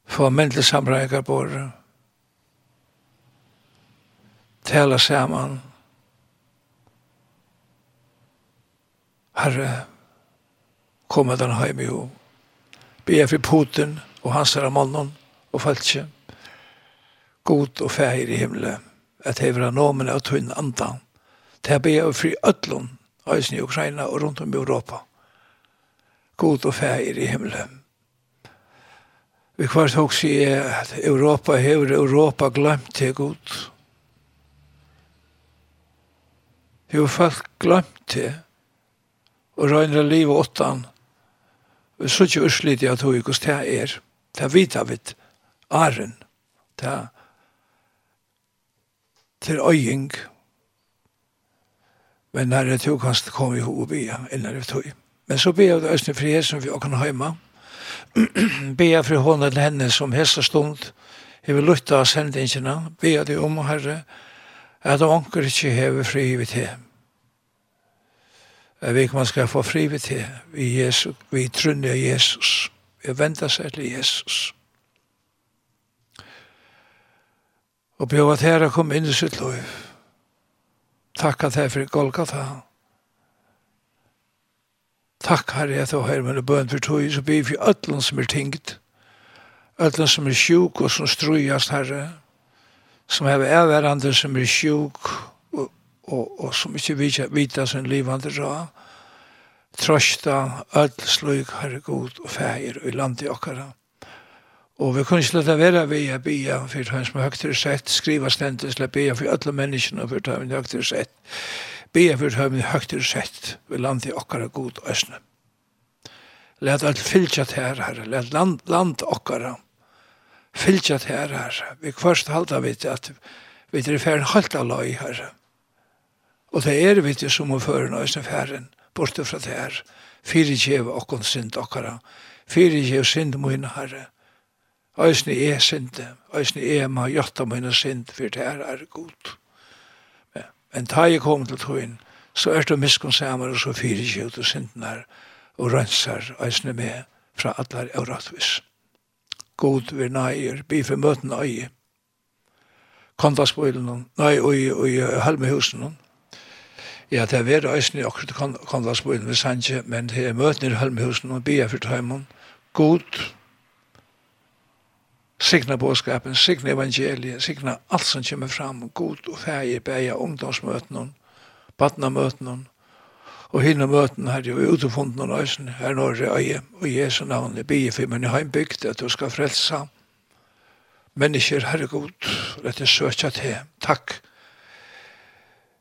Få menn til samreikker på det. Tala saman. Herre, kom at han heim i ho. Bia for Putin og hans herre mannen og falskje. God og feir i himmelen at hevra nomen av tunn andan. Det be av fri ötlun, eisen i Ukraina og rundt om i Europa. God og feir i himmelen. Vi kvart hoks i at Europa hever Europa glemt til god. Hever folk glemt til og røyner liv og åttan. Vi så ikke urslidig at hos hos hos hos hos hos av et æren. Det hos til øying. Men når det tog kanskje kom vi ho og bia innan det tog. Men så bia det Østene fri som vi åkken heima. bia fri hånda til henne som hesta stund hever lutta av sendingina. Bia det om herre at anker ikke hever fri vi til. Vi man skal få fri vi til. Vi, Jesus, vi trunner Jesus. Vi venter seg til Jesus. Jesus. og be at herre kom inn i sitt liv. Takk at herre for Golgata. Takk herre at du har med bøn for tog, så blir vi ødlen som er tingt, ødlen som er sjuk og som strøyast herre, som er avværende som er sjuk og, og, og som ikke vita, vita sin livande ra, trøsta, ødel, slug, herre god og feir og i landet okkara. Og vi kunne ikke lade være ved å bia for han som høyt til sett, skriva stendes, la bia for alle menneskene for han som høyt til sett, bia for han som høyt til sett, vi land i okkara god øsne. Let alt fylja til her, herre, let land, land okkara fylja til her, herre. Vi kvarst halda vi til at vi er færen halta loj, herre. Og det er vi til som å føre nøysne færen, borte fra det her, fyrir kjeva okkon synd okkara, fyrir kjeva synd mine, herre, Øysene er sinte, øysene er ma jotta mine sint, for det her er godt. Men ta jeg kom til togjen, så er det miskunnsamer og så fyrir ikke ut og sinten her, og rønsar øysene med fra allar og rattvis. God vi nøyer, bi for møten øye, kondasbøylen, nei, øye, øye, halmehusen, Ja, det er vært øyne i akkurat kondasbøylen vi sanje, men det er møten i halmehusen og bia for tøymon, god, signa bådskapen, signa evangeliet, signa alt som kommer fram, god og fægir, bæja, ungdomsmøtene, badnamøtene, og hinna møten her, og utefunden og nøysen, her når øye, og Jesu navn, jeg bier for min heimbygd, at du skal frelsa. Mennesker, herregud, rett og søkja til, takk,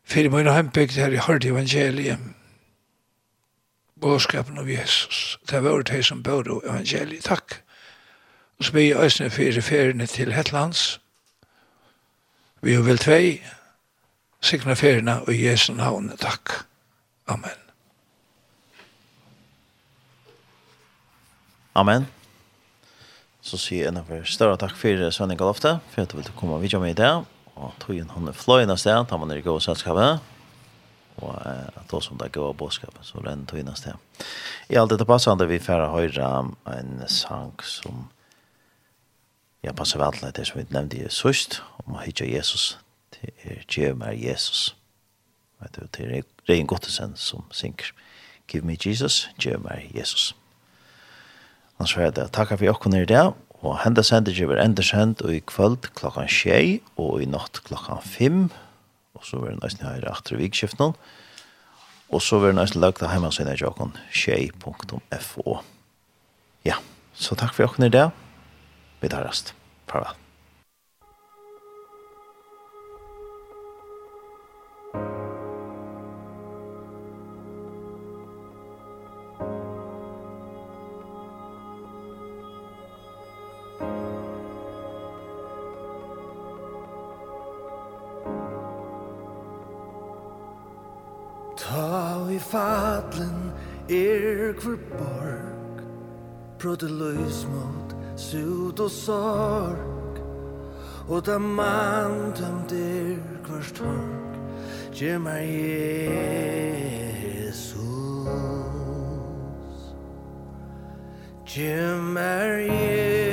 for min heimbygd her i Hardi evangeliet, bådskapen av Jesus, det var det som bør evangeliet, takk, Og så blir jeg øsne for feriene til Hetlands. Vi er vel tvei. Sikna feriene og Jesu navn. Takk. Amen. Amen. Så sier jeg noe større takk for Svenning Galofte, for at du vil komme og videre med i dag. Og togjen han er fløyende sted, tar man er i gode selskapet. Og at det som det er gode bådskapet, så renner tog togjen sted. I alt dette passende vi får høre en sang som Jeg passer vel til det som vi nevnte i søst, om å hitje Jesus, til er Gjem er Jesus. Vet du, til er Rein Gottesen som synker, Give me Jesus, Gjem meg Jesus. Han svarer det, takk for jokken i det, og hendes hendet enda endersendt, og i kvöld klokkan tjei, og i natt klokkan fem, og så var det nesten her etter vikskiften, og så var det nesten lagt av hjemmesiden i jokken, tjei.fo. Ja, så takk for jokken i det, Vi tar rast. Farvel. Ta i fadlen er hver borg Prodeløysmål sut og sorg Og da man tømter kvart torg Gje meg Jesus Gje meg Jesus